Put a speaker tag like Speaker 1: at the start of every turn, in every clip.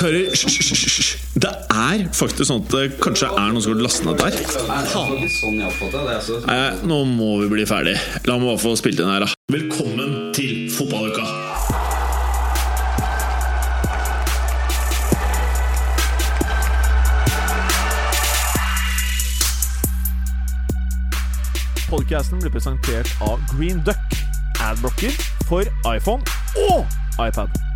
Speaker 1: karer, hysj. Det er faktisk sånn at det kanskje er noen som har lastet ned der.
Speaker 2: Sånn. Altså.
Speaker 1: Nei, nå må vi bli ferdig. La meg bare få spilt inn her, da. Velkommen til fotballuka!
Speaker 3: Podcasten blir presentert av Green Duck. Adblocker for iPhone og iPad.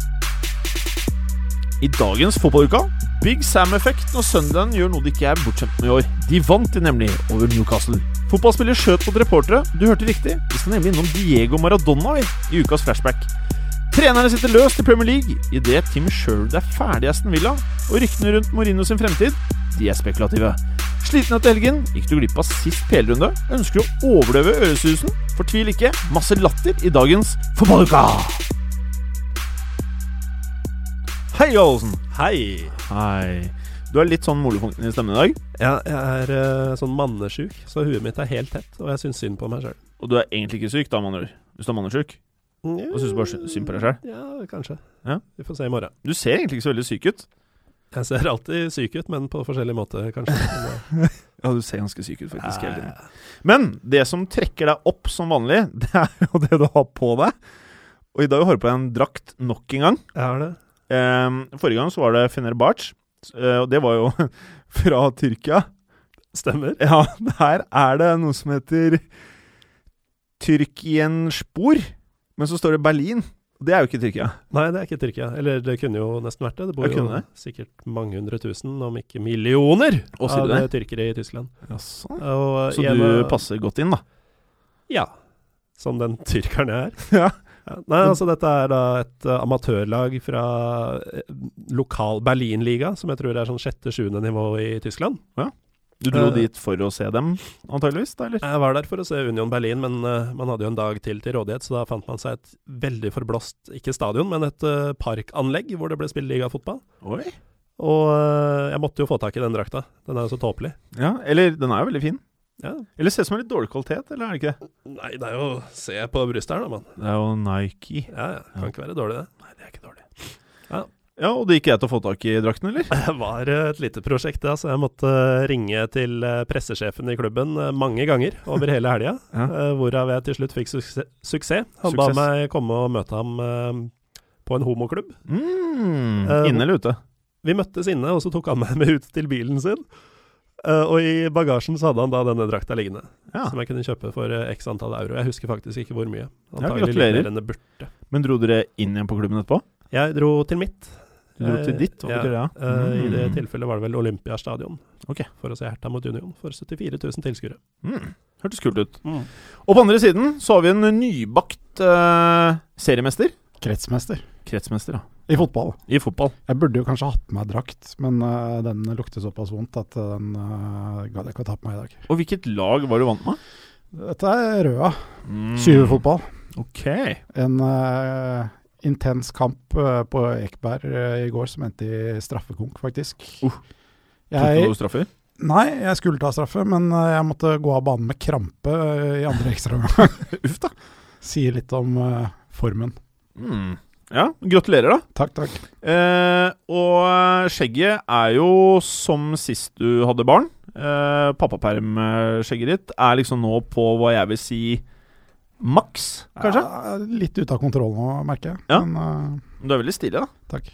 Speaker 3: I dagens fotballuka Big Sam-effekt når Sunderland gjør noe de ikke er bortskjemt med i år. De vant de nemlig over Newcastle. Fotballspiller skjøt mot reportere. Du hørte riktig. Vi skal nemlig innom Diego Maradona i ukas flashback. Trenerne sitter løst i Premier League idet Tim Sherwood er ferdig i Aston Villa, og ryktene rundt Mourinho sin fremtid de er spekulative. Sliten etter helgen? Gikk du glipp av sist PL-runde? Ønsker du å overdøve øresusen? Fortvil ikke. Masse latter i dagens Fotballuka! Hei, Olsen.
Speaker 4: Hei!
Speaker 3: Hei. Du er litt sånn molefonken i stemmen i dag.
Speaker 4: Ja, jeg er uh, sånn mannesjuk, så huet mitt er helt tett, og jeg syns synd på meg sjøl.
Speaker 3: Og du er egentlig ikke syk, da, med andre ord. Hvis du er mannesjuk. og syns du bare sy- synd på deg sjøl.
Speaker 4: Ja, kanskje.
Speaker 3: Ja.
Speaker 4: Vi får se i morgen.
Speaker 3: Du ser egentlig ikke så veldig syk ut.
Speaker 4: Jeg ser alltid syk ut, men på forskjellig måte, kanskje.
Speaker 3: Ja, du ser ganske syk ut,
Speaker 4: eh,
Speaker 3: faktisk. hele tiden.
Speaker 4: ja,
Speaker 3: Men det som trekker deg opp som vanlig, det er jo det du har på deg. Og i dag har du på deg en drakt nok en gang.
Speaker 4: jeg har det.
Speaker 3: Ehm, forrige gang så var det Fenerbahçe, eh, og det var jo fra Tyrkia.
Speaker 4: Stemmer.
Speaker 3: Ja, her er det noe som heter Tyrkienspor, men så står det Berlin. Det er jo ikke Tyrkia.
Speaker 4: Nei, det er ikke Tyrkia. Eller det kunne jo nesten vært det. Det bor jo
Speaker 3: det.
Speaker 4: sikkert mange hundre tusen, om ikke millioner,
Speaker 3: Også
Speaker 4: av
Speaker 3: det?
Speaker 4: tyrkere i Tyskland.
Speaker 3: Jaså. Så du passer godt inn, da?
Speaker 4: Ja. Som den tyrkeren jeg er.
Speaker 3: Ja.
Speaker 4: Ja, nei, altså dette er da et uh, amatørlag fra eh, lokal Berlinliga, som jeg tror er sånn sjette-sjuende nivå i Tyskland. Ja.
Speaker 3: Du dro
Speaker 4: uh,
Speaker 3: dit for å se dem, antageligvis? da, eller?
Speaker 4: Jeg var der for å se Union Berlin, men uh, man hadde jo en dag til til rådighet, så da fant man seg et veldig forblåst, ikke stadion, men et parkanlegg hvor det ble spilt ligafotball.
Speaker 3: Oi.
Speaker 4: Og jeg måtte jo få tak i den drakta. Den er jo så tåpelig.
Speaker 3: Ja, eller den er jo veldig fin.
Speaker 4: Ja.
Speaker 3: Eller ser ut som en litt dårlig kvalitet, eller er det ikke det?
Speaker 4: Nei, det er jo Se på brystet her, da, mann.
Speaker 3: Det er jo Nike.
Speaker 4: Ja, ja. Kan
Speaker 3: Ja.
Speaker 4: ikke være dårlig, det.
Speaker 3: Nei, det er ikke dårlig.
Speaker 4: Ja.
Speaker 3: Ja, og det gikk jeg til å få tak i drakten, eller?
Speaker 4: Det var eh, et lite prosjekt, det. Altså. Jeg måtte eh, ringe til eh, pressesjefen i klubben mange ganger over hele helga.
Speaker 3: Ja.
Speaker 4: Hvorav jeg til slutt fikk suksess. suksess. Han ba meg komme og møte ham på en homoklubb.
Speaker 3: Mm, inne eller ute?
Speaker 4: Vi møttes inne, og så tok han meg med ut til bilen sin. Eh, og i bagasjen så hadde han da denne drakta liggende,
Speaker 3: Ja.
Speaker 4: som jeg kunne kjøpe for eh, x antall euro. Jeg husker faktisk ikke hvor mye.
Speaker 3: Ja,
Speaker 4: Antagelig litt
Speaker 3: gratulerer.
Speaker 4: mer burde.
Speaker 3: Men dro dere inn igjen på klubben etterpå?
Speaker 4: Jeg dro til mitt.
Speaker 3: Du dro til
Speaker 4: Eh,
Speaker 3: ditt? Hva
Speaker 4: ja,
Speaker 3: betyr det? Ja?
Speaker 4: Eh, I det
Speaker 3: Mm.
Speaker 4: tilfellet var det vel Olympiastadion.
Speaker 3: Ok.
Speaker 4: For å se Hertha mot Union for 74 000 tilskuere.
Speaker 3: Mm. Hørtes kult ut. Og på andre siden så har vi en nybakt seriemester.
Speaker 5: Kretsmester
Speaker 3: Kretsmester, da.
Speaker 5: i fotball.
Speaker 3: I fotball.
Speaker 5: Jeg burde jo kanskje hatt på meg drakt, men uh, den lukter såpass vondt at den uh, gadd jeg ikke å ta på meg i dag.
Speaker 3: Og hvilket lag var du vant med?
Speaker 5: Dette er Røa.
Speaker 3: Mm.
Speaker 5: Syverfotball.
Speaker 3: Ok.
Speaker 5: En uh, intens kamp uh, på Ekeberg eh, i går som endte i straffekonk, faktisk.
Speaker 3: Uh. Tok du straffer?
Speaker 5: nei, jeg skulle ta straffe, men eh, jeg måtte gå av banen med krampe eh, i andre ekstraomgang.
Speaker 3: Uff da.
Speaker 5: Sier litt om eh, formen.
Speaker 3: Mm. Ja, gratulerer, da.
Speaker 5: Takk, takk.
Speaker 3: Eh, og skjegget er jo som sist du hadde barn. Eh, Pappaperm-skjegget ditt er liksom nå på hva jeg vil si maks, kanskje?
Speaker 5: Ja, litt ute av kontroll nå, merker jeg.
Speaker 3: Ja.
Speaker 5: Men uh,
Speaker 3: Du er veldig stilig, da.
Speaker 5: takk.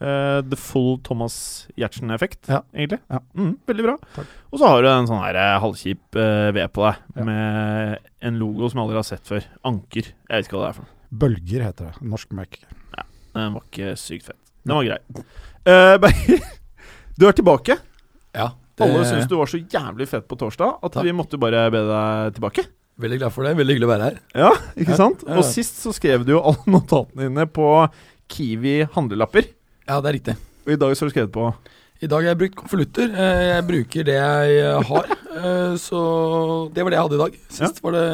Speaker 3: Uh, the full Thomas Giertsen-effekt,
Speaker 5: Ja.
Speaker 3: egentlig.
Speaker 5: Ja.
Speaker 3: Mm, veldig bra.
Speaker 5: Takk.
Speaker 3: Og så har du en sånn her eh, halvkjip uh, V på deg,
Speaker 5: Ja.
Speaker 3: med en logo som jeg aldri har sett før. Anker. Jeg vet ikke hva det er for noe.
Speaker 5: Bølger heter det. Norsk merke.
Speaker 3: Den var ikke sykt fett. Den var grei. Uh, du er tilbake.
Speaker 6: Ja.
Speaker 3: Alle syntes du var så jævlig fett på torsdag at
Speaker 6: Takk.
Speaker 3: vi måtte bare be deg tilbake.
Speaker 6: Veldig glad for det. Veldig hyggelig å være her.
Speaker 3: Ja, ikke
Speaker 6: Ja,
Speaker 3: sant?
Speaker 6: ja, ja.
Speaker 3: Og sist så skrev du jo alle notatene dine på Kiwi handlelapper.
Speaker 6: Ja, det er riktig.
Speaker 3: Og i dag så har du skrevet på
Speaker 6: I dag har jeg brukt konvolutter. Eh, Jeg bruker det jeg har. Eh, Så det var det jeg hadde i dag. Sist var, det,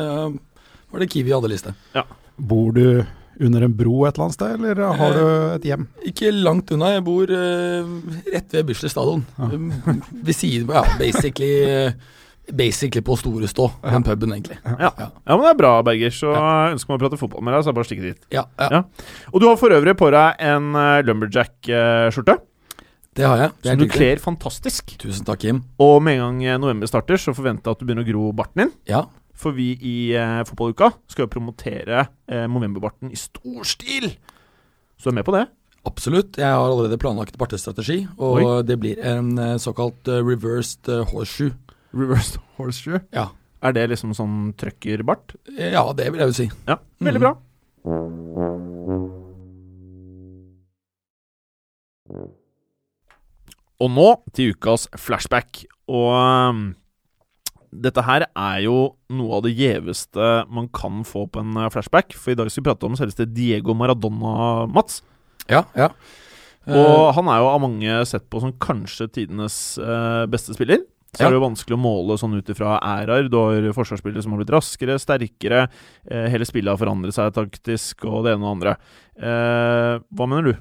Speaker 6: var det Kiwi hadde liste.
Speaker 5: Bor du under en bro et eller annet sted, eller har du et hjem?
Speaker 6: Ikke langt unna. Jeg bor eh, rett ved Bislett stadion.
Speaker 5: Ja.
Speaker 6: Um, Ved siden Ja, basically eh, Basically på Store Stå, den puben, egentlig.
Speaker 3: Ja.
Speaker 6: Ja.
Speaker 3: ja, men det er bra, Berger. Så ønsker man å prate fotball med deg, så er det bare å stikke dit.
Speaker 6: Ja, ja.
Speaker 3: Ja. Og du har for øvrig på deg en Lumberjack-skjorte.
Speaker 6: Det har jeg. Det
Speaker 3: som du kler fantastisk.
Speaker 6: Tusen takk, Kim.
Speaker 3: Og med en gang eh, november starter, så forventer jeg at du begynner å gro barten din.
Speaker 6: Ja.
Speaker 3: For vi i eh, fotballuka skal jo promotere eh, novemberbarten i stor stil. Så du er med på det?
Speaker 6: Absolutt. Jeg har allerede planlagt bartestrategi, og
Speaker 3: Oi.
Speaker 6: det blir en eh, såkalt eh, reversed eh, horseshoe.
Speaker 3: Reversed horseshoe.
Speaker 6: Ja.
Speaker 3: Er det liksom sånn trøkkerbart?
Speaker 6: Ja, det vil jeg jo si.
Speaker 3: Ja, veldig
Speaker 6: Mhm.
Speaker 3: bra. Og nå til ukas flashback. Og um, dette her er jo noe av det gjeveste man kan få på en uh, flashback. For i dag skal vi prate om selveste Diego Maradona, Mats.
Speaker 6: Ja, ja.
Speaker 3: Og han er jo av mange sett på som kanskje tidenes uh, beste spiller. Så
Speaker 6: Ja.
Speaker 3: er det jo vanskelig å måle sånn ut ifra æraer. Du har forsvarsspillere som har blitt raskere, sterkere. Eh, hele spillet har forandret seg taktisk, og det ene og det andre. Eh, hva mener du?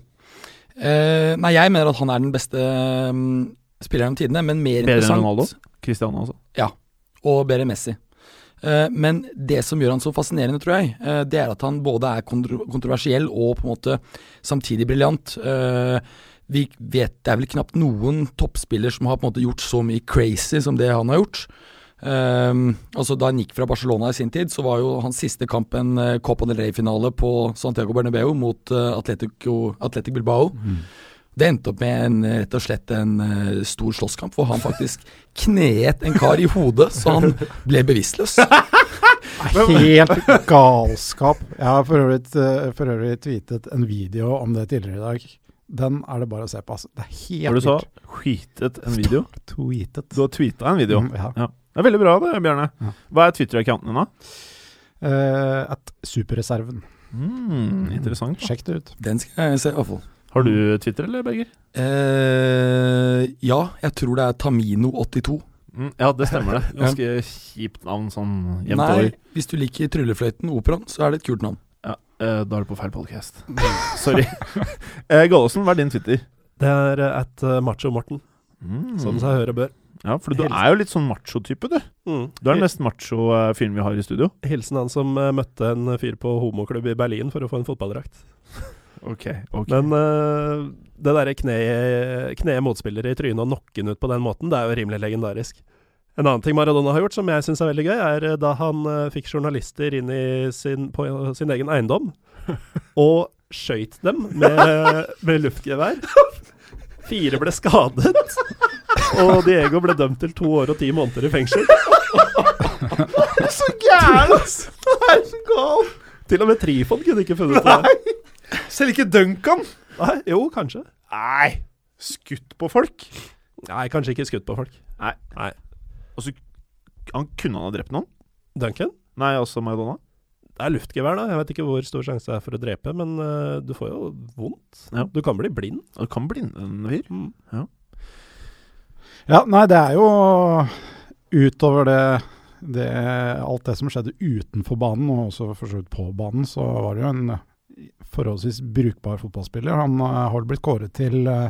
Speaker 6: Eh, nei, jeg mener at han er den beste mm, spilleren om tidene, men mer
Speaker 3: Bedre enn
Speaker 6: interessant
Speaker 3: Ronaldo? Cristiano, altså.
Speaker 6: Og bedre Messi. Eh, men det som gjør han så fascinerende, tror jeg, eh, det er at han både er kontroversiell og på en måte samtidig briljant. Eh, vi vet Det er vel knapt noen toppspiller som har på en måte gjort så mye crazy som det han har gjort. Um, altså Da han gikk fra Barcelona i sin tid, så var jo hans siste kamp en uh, Copa del Rey-finale på Santiago Bernabeu mot uh, Atletico, Atletic Bilbao. Det endte opp med en, rett og slett en uh, stor slåsskamp hvor han faktisk kneet en kar i hodet så han ble bevisstløs.
Speaker 5: Helt galskap. Jeg har for øvrig, eh, for øvrig tweetet en video om det tidligere i dag. Den er det bare å se på. Altså. Det er helt
Speaker 3: Har du så
Speaker 5: vilt.
Speaker 3: tweetet en video?
Speaker 5: Tweetet.
Speaker 3: Du har tweeta en video?
Speaker 5: Mm, ja.
Speaker 3: Ja. Det er veldig bra, det, Bjørne.
Speaker 5: Ja.
Speaker 3: Hva er Twitter-accounten din, da?
Speaker 5: Uh, at Superreserven.
Speaker 3: Mm, interessant.
Speaker 5: Sjekk det ut.
Speaker 6: Den skal jeg se, i hvert fall.
Speaker 3: Har du Twitter, eller, Berger?
Speaker 6: Eh, ja, jeg tror det er Tamino82.
Speaker 3: Mm, ja, det stemmer det. Ganske kjipt navn sånn jevnt
Speaker 6: Nei,
Speaker 3: over.
Speaker 6: hvis du liker Tryllefløyten, operaen, så er det et kult navn.
Speaker 3: Ja, eh, da er du på feil podcast. Sorry. eh, Gallosen, hva er din Twitter?
Speaker 4: Det er eh, at uh, Macho Morten,
Speaker 3: Mm.
Speaker 4: som seg hører bør.
Speaker 3: Ja, for du er jo litt sånn macho-type, du.
Speaker 4: Mm.
Speaker 3: Du er den mest macho uh, fyren vi har i studio.
Speaker 4: Hilsen han som uh, møtte en fyr på homoklubb i Berlin for å få en fotballdrakt.
Speaker 3: Ok, ok.
Speaker 4: Men uh, det derre kneet kne motspillere i trynet og knocke den ut på den måten, det er jo rimelig legendarisk. En annen ting Maradona har gjort som jeg syns er veldig gøy, er eh, da han uh, fikk journalister inn i sin, på sin egen eiendom og skøyt dem med, med luftgevær. Fire ble skadet, og Diego ble dømt til to år og ti måneder i fengsel.
Speaker 3: så gæren, ass! Det er så galt!
Speaker 4: Til og med Trifon kunne ikke funnet på det.
Speaker 3: Selv ikke Duncan!
Speaker 4: Nei, jo, kanskje.
Speaker 3: Nei! Skutt på folk?
Speaker 4: Nei, kanskje ikke skutt på folk. Nei. Nei.
Speaker 3: Altså, han kunne han ha drept noen?
Speaker 4: Duncan?
Speaker 3: Nei, også Maradona?
Speaker 4: Det er luftgevær, da. Jeg vet ikke hvor stor sjanse det er for å drepe, men uh, du får jo vondt.
Speaker 3: Ja.
Speaker 4: Du kan bli blind.
Speaker 3: Du kan blinde en fyr.
Speaker 5: Ja, nei, det er jo utover det, det Alt det som skjedde utenfor banen, og også for så vidt på banen, så var det jo en forholdsvis brukbar fotballspiller. Han eh, har blitt kåret til eh,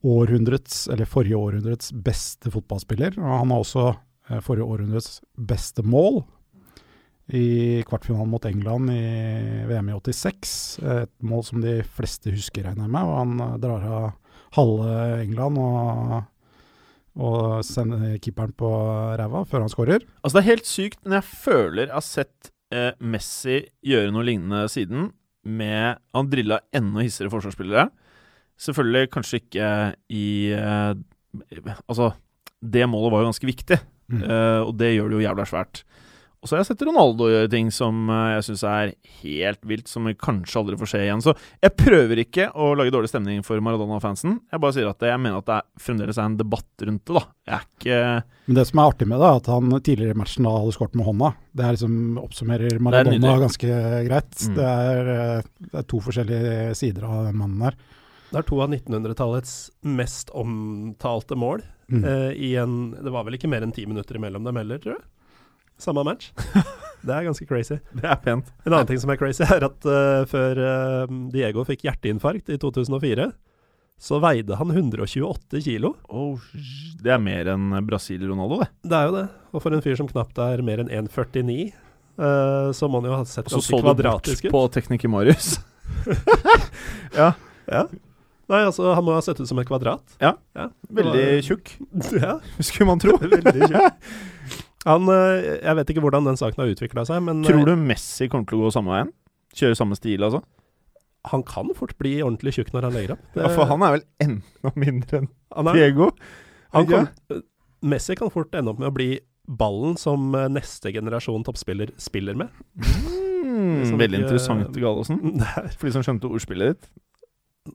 Speaker 5: århundrets, eller forrige århundrets beste fotballspiller. Og han har også eh, forrige århundrets beste mål i kvartfinalen mot England i VM i 86. Et mål som de fleste husker, regner jeg med. Og han drar av halve England og, og sender keeperen på ræva før han skårer.
Speaker 3: Altså, det er helt sykt, men jeg føler jeg har sett eh, Messi gjøre noe lignende siden, med Han drilla enda hissigere forsvarsspillere. Selvfølgelig kanskje ikke i eh, Altså, det målet var jo ganske viktig,
Speaker 5: Mm.
Speaker 3: eh, og det gjør det jo jævla svært. Og så har jeg sett Ronaldo gjøre ting som eh, jeg syns er helt vilt, som vi kanskje aldri får se igjen. Så jeg prøver ikke å lage dårlig stemning for Maradona-fansen. Jeg bare sier at jeg mener at det er, fremdeles er en debatt rundt det, da. Jeg er ikke
Speaker 5: Men det som er artig med det, er at han tidligere i matchen da hadde skåret med hånda. Det er liksom oppsummerer Maradona ganske greit.
Speaker 3: Mm.
Speaker 5: Det, er, eh, det er to forskjellige sider av den mannen der.
Speaker 4: Det er to av 1900-tallets mest omtalte mål.
Speaker 5: Mm.
Speaker 4: eh, i en, det var vel ikke mer enn ti minutter imellom dem heller, tror jeg. Samme match. det er ganske crazy.
Speaker 3: Det er pent.
Speaker 4: En annen ting som er crazy, er at uh, før uh, Diego fikk hjerteinfarkt i 2004, så veide han 128 kilo.
Speaker 3: Oh, det er mer enn Brasil-Ronaldo, det.
Speaker 4: Det er jo det. Og for en fyr som knapt er mer enn 1,49, uh, så må han jo ha sett
Speaker 3: Og så
Speaker 4: ganske
Speaker 3: så du bort på tekniker Marius.
Speaker 4: Ja. Nei, altså, han må ha sett ut som et kvadrat.
Speaker 3: Ja.
Speaker 4: ja.
Speaker 3: Veldig tjukk,
Speaker 4: Ja,
Speaker 3: skulle man tro.
Speaker 4: veldig tjukk. Han, eh, jeg vet ikke hvordan den saken har utvikla seg, men
Speaker 3: Tror
Speaker 4: eh,
Speaker 3: du Messi kommer til å gå samme veien? Kjøre samme stil, altså?
Speaker 4: han kan fort bli ordentlig tjukk når han legger opp. Det-
Speaker 3: Ja, for han er vel enda mindre enn
Speaker 4: er,
Speaker 3: Diego?
Speaker 4: han kan, Messi kan fort ende opp med å bli ballen som eh, neste generasjon toppspiller spiller med.
Speaker 3: Mm,
Speaker 4: Som
Speaker 3: veldig interessant, Gallosen. For de som skjønte ordspillet ditt.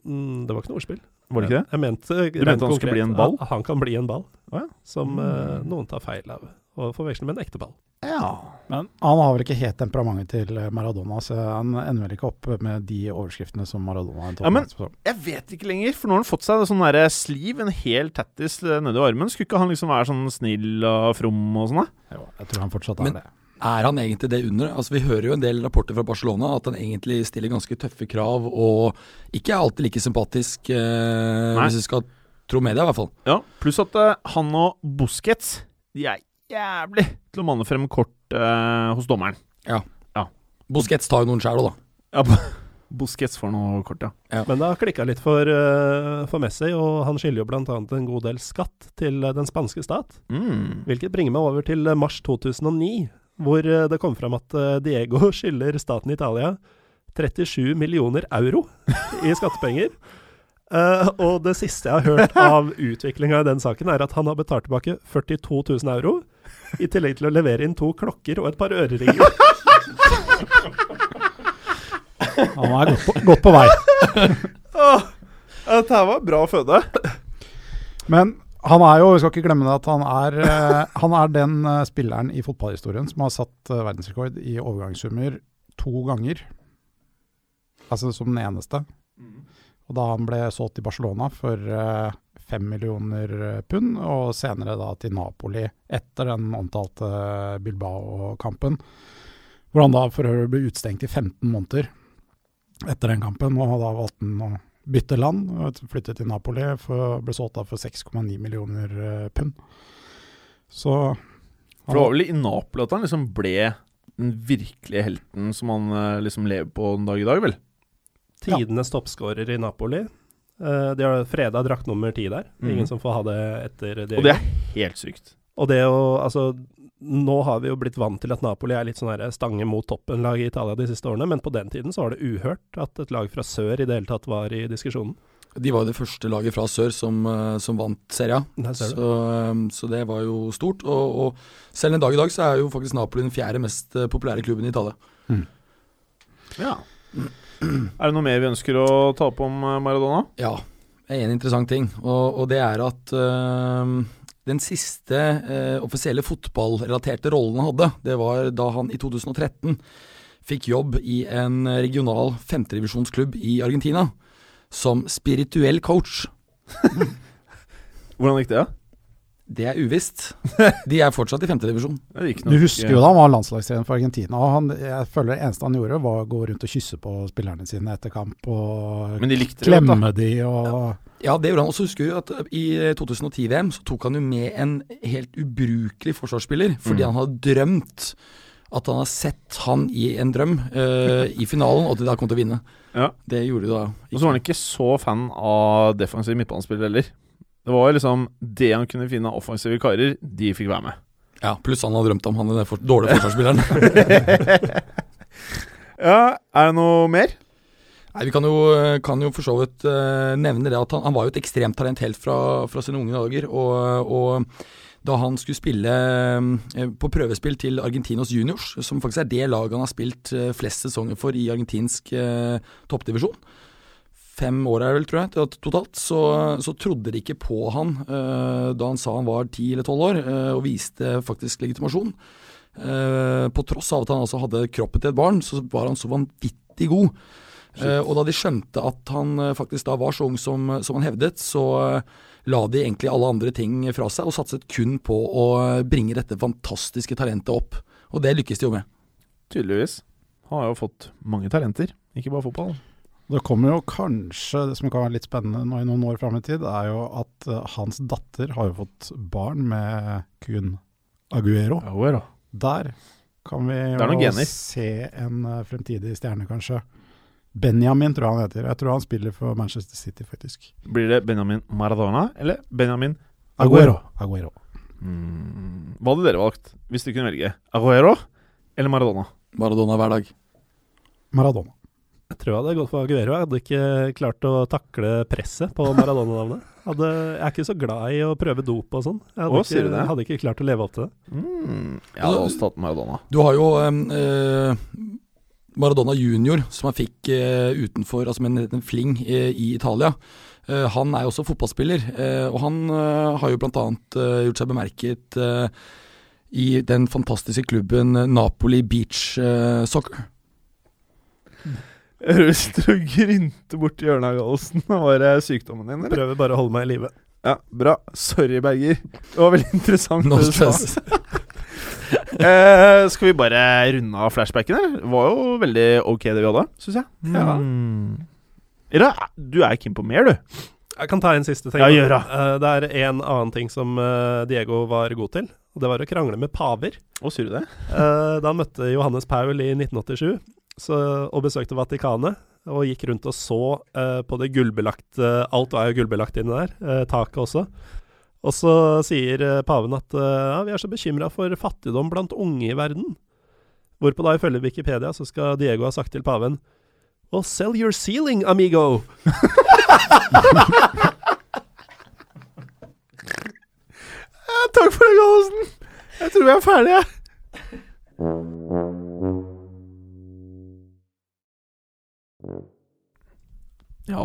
Speaker 4: mm, det var ikke noe ordspill.
Speaker 3: Var det ikke det?
Speaker 4: Jeg mente, du
Speaker 3: mente han skulle bli en ball?
Speaker 4: Han kan bli en ball,
Speaker 3: ah, ja.
Speaker 4: som
Speaker 3: Mm.
Speaker 4: noen tar feil av. Og forveksle med en ekte ball.
Speaker 3: Ja.
Speaker 5: Men han har vel ikke helt temperamentet til Maradona, så han ender vel ikke opp med de overskriftene som Maradona
Speaker 3: Ja, men- Jeg vet ikke lenger, for nå har han fått seg sånn derre sliv, en hel tattis nedi armen. Skulle ikke han liksom være sånn snill og from og sånn.
Speaker 5: Jo, jeg tror han fortsatt
Speaker 6: Men-
Speaker 5: er det.
Speaker 6: Er han egentlig det under? Altså Vi hører jo en del rapporter fra Barcelona at han egentlig stiller ganske tøffe krav og ikke er alltid like sympatisk, eh, hvis vi skal tro media i hvert fall.
Speaker 3: Ja, pluss at uh, han og Busquets De er jævlig til å manne frem kort eh, hos dommeren. Ja.
Speaker 6: Busquets tar jo noen sjæl òg, da.
Speaker 3: Ja, Bu- Busquets får noe kort, ja.
Speaker 4: Men det har klikka litt for, uh, for Messi, og han skylder jo bl.a. en god del skatt til eh, den spanske stat.
Speaker 3: Mm.
Speaker 4: Hvilket bringer meg over til eh, mars 2009, hvor det kom fram at Diego skylder staten Italia 37 millioner euro i skattepenger. Uh, og det siste jeg har hørt av utviklinga i den saken, er at han har betalt tilbake 42 000 euro, i tillegg til å levere inn to klokker og et par øreringer.
Speaker 5: Han er godt på, godt på vei.
Speaker 3: Åh, dette her var bra føde.
Speaker 5: Men han er jo, vi skal ikke glemme det, at han er, eh, han er den eh, spilleren i fotballhistorien som har satt eh, verdensrekord i overgangssummer to ganger. Altså som den eneste. Og da han ble solgt til Barcelona for fem millioner eh, pund, og senere da til Napoli etter den omtalte Bilbao-kampen. Hvor han da for øvrig ble utestengt i 15 måneder etter den kampen, og da valgte han å bytte land og flytte til Napoli. For, ble solgt da for 6,9 millioner eh, pund. Så
Speaker 3: For det var vel i Napoli at han liksom ble den virkelige helten som han eh, liksom lever på den dag i dag, vel?
Speaker 4: Tidenes toppskårer i Napoli. Eh, de har freda drakt nummer ti der.
Speaker 3: Mhm.
Speaker 4: Ingen som får ha det etter det.
Speaker 3: Og det er helt sykt.
Speaker 4: Og det å Altså, nå har vi jo blitt vant til at Napoli er litt sånn her stange mot toppen-lag i Italia de siste årene, men på den tiden så var det uhørt at et lag fra sør i det hele tatt var i diskusjonen.
Speaker 6: De var jo det første laget fra sør som, eh, som vant serien. Så, eh, så det var jo stort. Og, og selv en dag i dag så er jo faktisk Napoli den fjerde mest eh, populære klubben i Italia.
Speaker 3: Ja. Er det noe mer vi ønsker å ta opp om eh, Maradona?
Speaker 6: Ja, en interessant ting, og, og det er at øh, den siste øh, offisielle fotballrelaterte rollen han hadde, det var da han i 2013 fikk jobb i en regional femtedivisjonsklubb i Argentina som spirituell coach.
Speaker 3: Hvordan gikk det? da?
Speaker 6: Det er uvisst. De er fortsatt i femtedivisjon.
Speaker 5: Du husker jo da han var landslagstrener for Argentina. og han, Jeg føler det eneste han gjorde, var å gå rundt og kysse på spillerne sine etter kamp og
Speaker 3: Men de likte det da.
Speaker 5: klemme de og
Speaker 6: Ja, det gjorde han. Og så husker vi at i 2010-VM så tok han jo med en helt ubrukelig forsvarsspiller, fordi
Speaker 3: Mm.
Speaker 6: han hadde drømt at han har sett han i en drøm uh, i finalen, og at de da kom til å vinne.
Speaker 3: Ja.
Speaker 6: Det gjorde de da.
Speaker 3: Og så var han ikke så fan av defensiv midtbanespiller heller. Det var liksom det han kunne finne av offensive karer, de fikk være med.
Speaker 6: Ja, Pluss han hadde drømt om han den for, dårlige forsvarsspilleren.
Speaker 3: Ja, er det noe mer?
Speaker 6: Nei, Vi kan jo, kan jo for så vidt uh, nevne det at han, han var jo et ekstremt talent helt fra, fra sine unge dager. Og, og da han skulle spille eh, på prøvespill til Argentinos Juniors, som faktisk er det laget han har spilt eh, flest sesonger for i argentinsk toppdivisjon, fem år er vel, tror jeg, totalt, så, så trodde de ikke på han uh, da han sa han var ti eller tolv år, uh, og viste faktisk legitimasjon. Uh, på tross av at han altså hadde kroppen til et barn, så var han så vanvittig god. Og da de skjønte at han faktisk da var så ung som, som han hevdet, så la de egentlig alle andre ting fra seg og satset kun på å bringe dette fantastiske talentet opp. Og det lykkes de jo med.
Speaker 3: Tydeligvis. Han har jo fått mange talenter, ikke bare fotball.
Speaker 5: Det kommer jo kanskje, det som kan være litt spennende nå i noen år fram i tid, er jo at eh, hans datter har jo fått barn med Kun Aguero.
Speaker 3: Aguero.
Speaker 5: Der kan vi jo se en eh, fremtidig stjerne, kanskje. Benjamin, tror jeg han heter. Jeg tror han spiller for Manchester City, faktisk.
Speaker 3: Blir det Benjamin Maradona eller Benjamin
Speaker 5: Aguero. Aguero.
Speaker 3: mm, Hva hadde dere valgt hvis dere kunne velge? Aguero eller Maradona?
Speaker 6: Maradona hver dag.
Speaker 5: Maradona.
Speaker 4: Jeg tror jeg hadde gått for Aguero. Jeg hadde ikke klart å takle presset på Maradona-navnet. Jeg er ikke så glad i å prøve dop og sånn. Jeg hadde,
Speaker 3: Å,
Speaker 4: ikke,
Speaker 3: det?
Speaker 4: hadde ikke klart å leve opp til det.
Speaker 3: Mm, jeg hadde også tatt Maradona.
Speaker 6: Du har jo eh, Maradona junior, som han fikk eh, utenfor, altså med en, fling eh, i Italia. Eh, han er jo også fotballspiller, eh, og han eh, har jo bl.a. Uh, gjort seg bemerket eh, i den fantastiske klubben Napoli Beach eh, Soccer.
Speaker 3: Jeg du og grynter borti hjørnet av Gallosen. Var det sykdommen din, eller?
Speaker 4: Prøver bare å holde meg i live.
Speaker 3: Ja, bra. Sorry, Berger. Det var veldig interessant.
Speaker 6: No
Speaker 3: det du sa.
Speaker 6: stress.
Speaker 3: eh, skal vi bare runde av flashbacken, eller? Det var jo veldig ok det vi hadde, syns jeg.
Speaker 4: Ja.
Speaker 3: Ira, du er keen på mer, du.
Speaker 4: Jeg kan ta en siste ting.
Speaker 3: Ja, gjør det.
Speaker 4: Eh, det er en annen ting som eh, Diego var god til, og det var å krangle med paver.
Speaker 3: Å, sier du det?
Speaker 4: Eh, da han møtte Johannes Paul i 1987 så, og besøkte Vatikanet, og gikk rundt og så eh, på det gullbelagte Alt var jo gullbelagt inni der, eh, taket også. Og så sier eh, paven at eh, ja, vi er så bekymra for fattigdom blant unge i verden. Hvorpå da ifølge Wikipedia så skal Diego ha sagt til paven Well, sell your ceiling, amigo!
Speaker 3: Takk for det, Gallosen. Jeg tror vi er ferdige. Ja,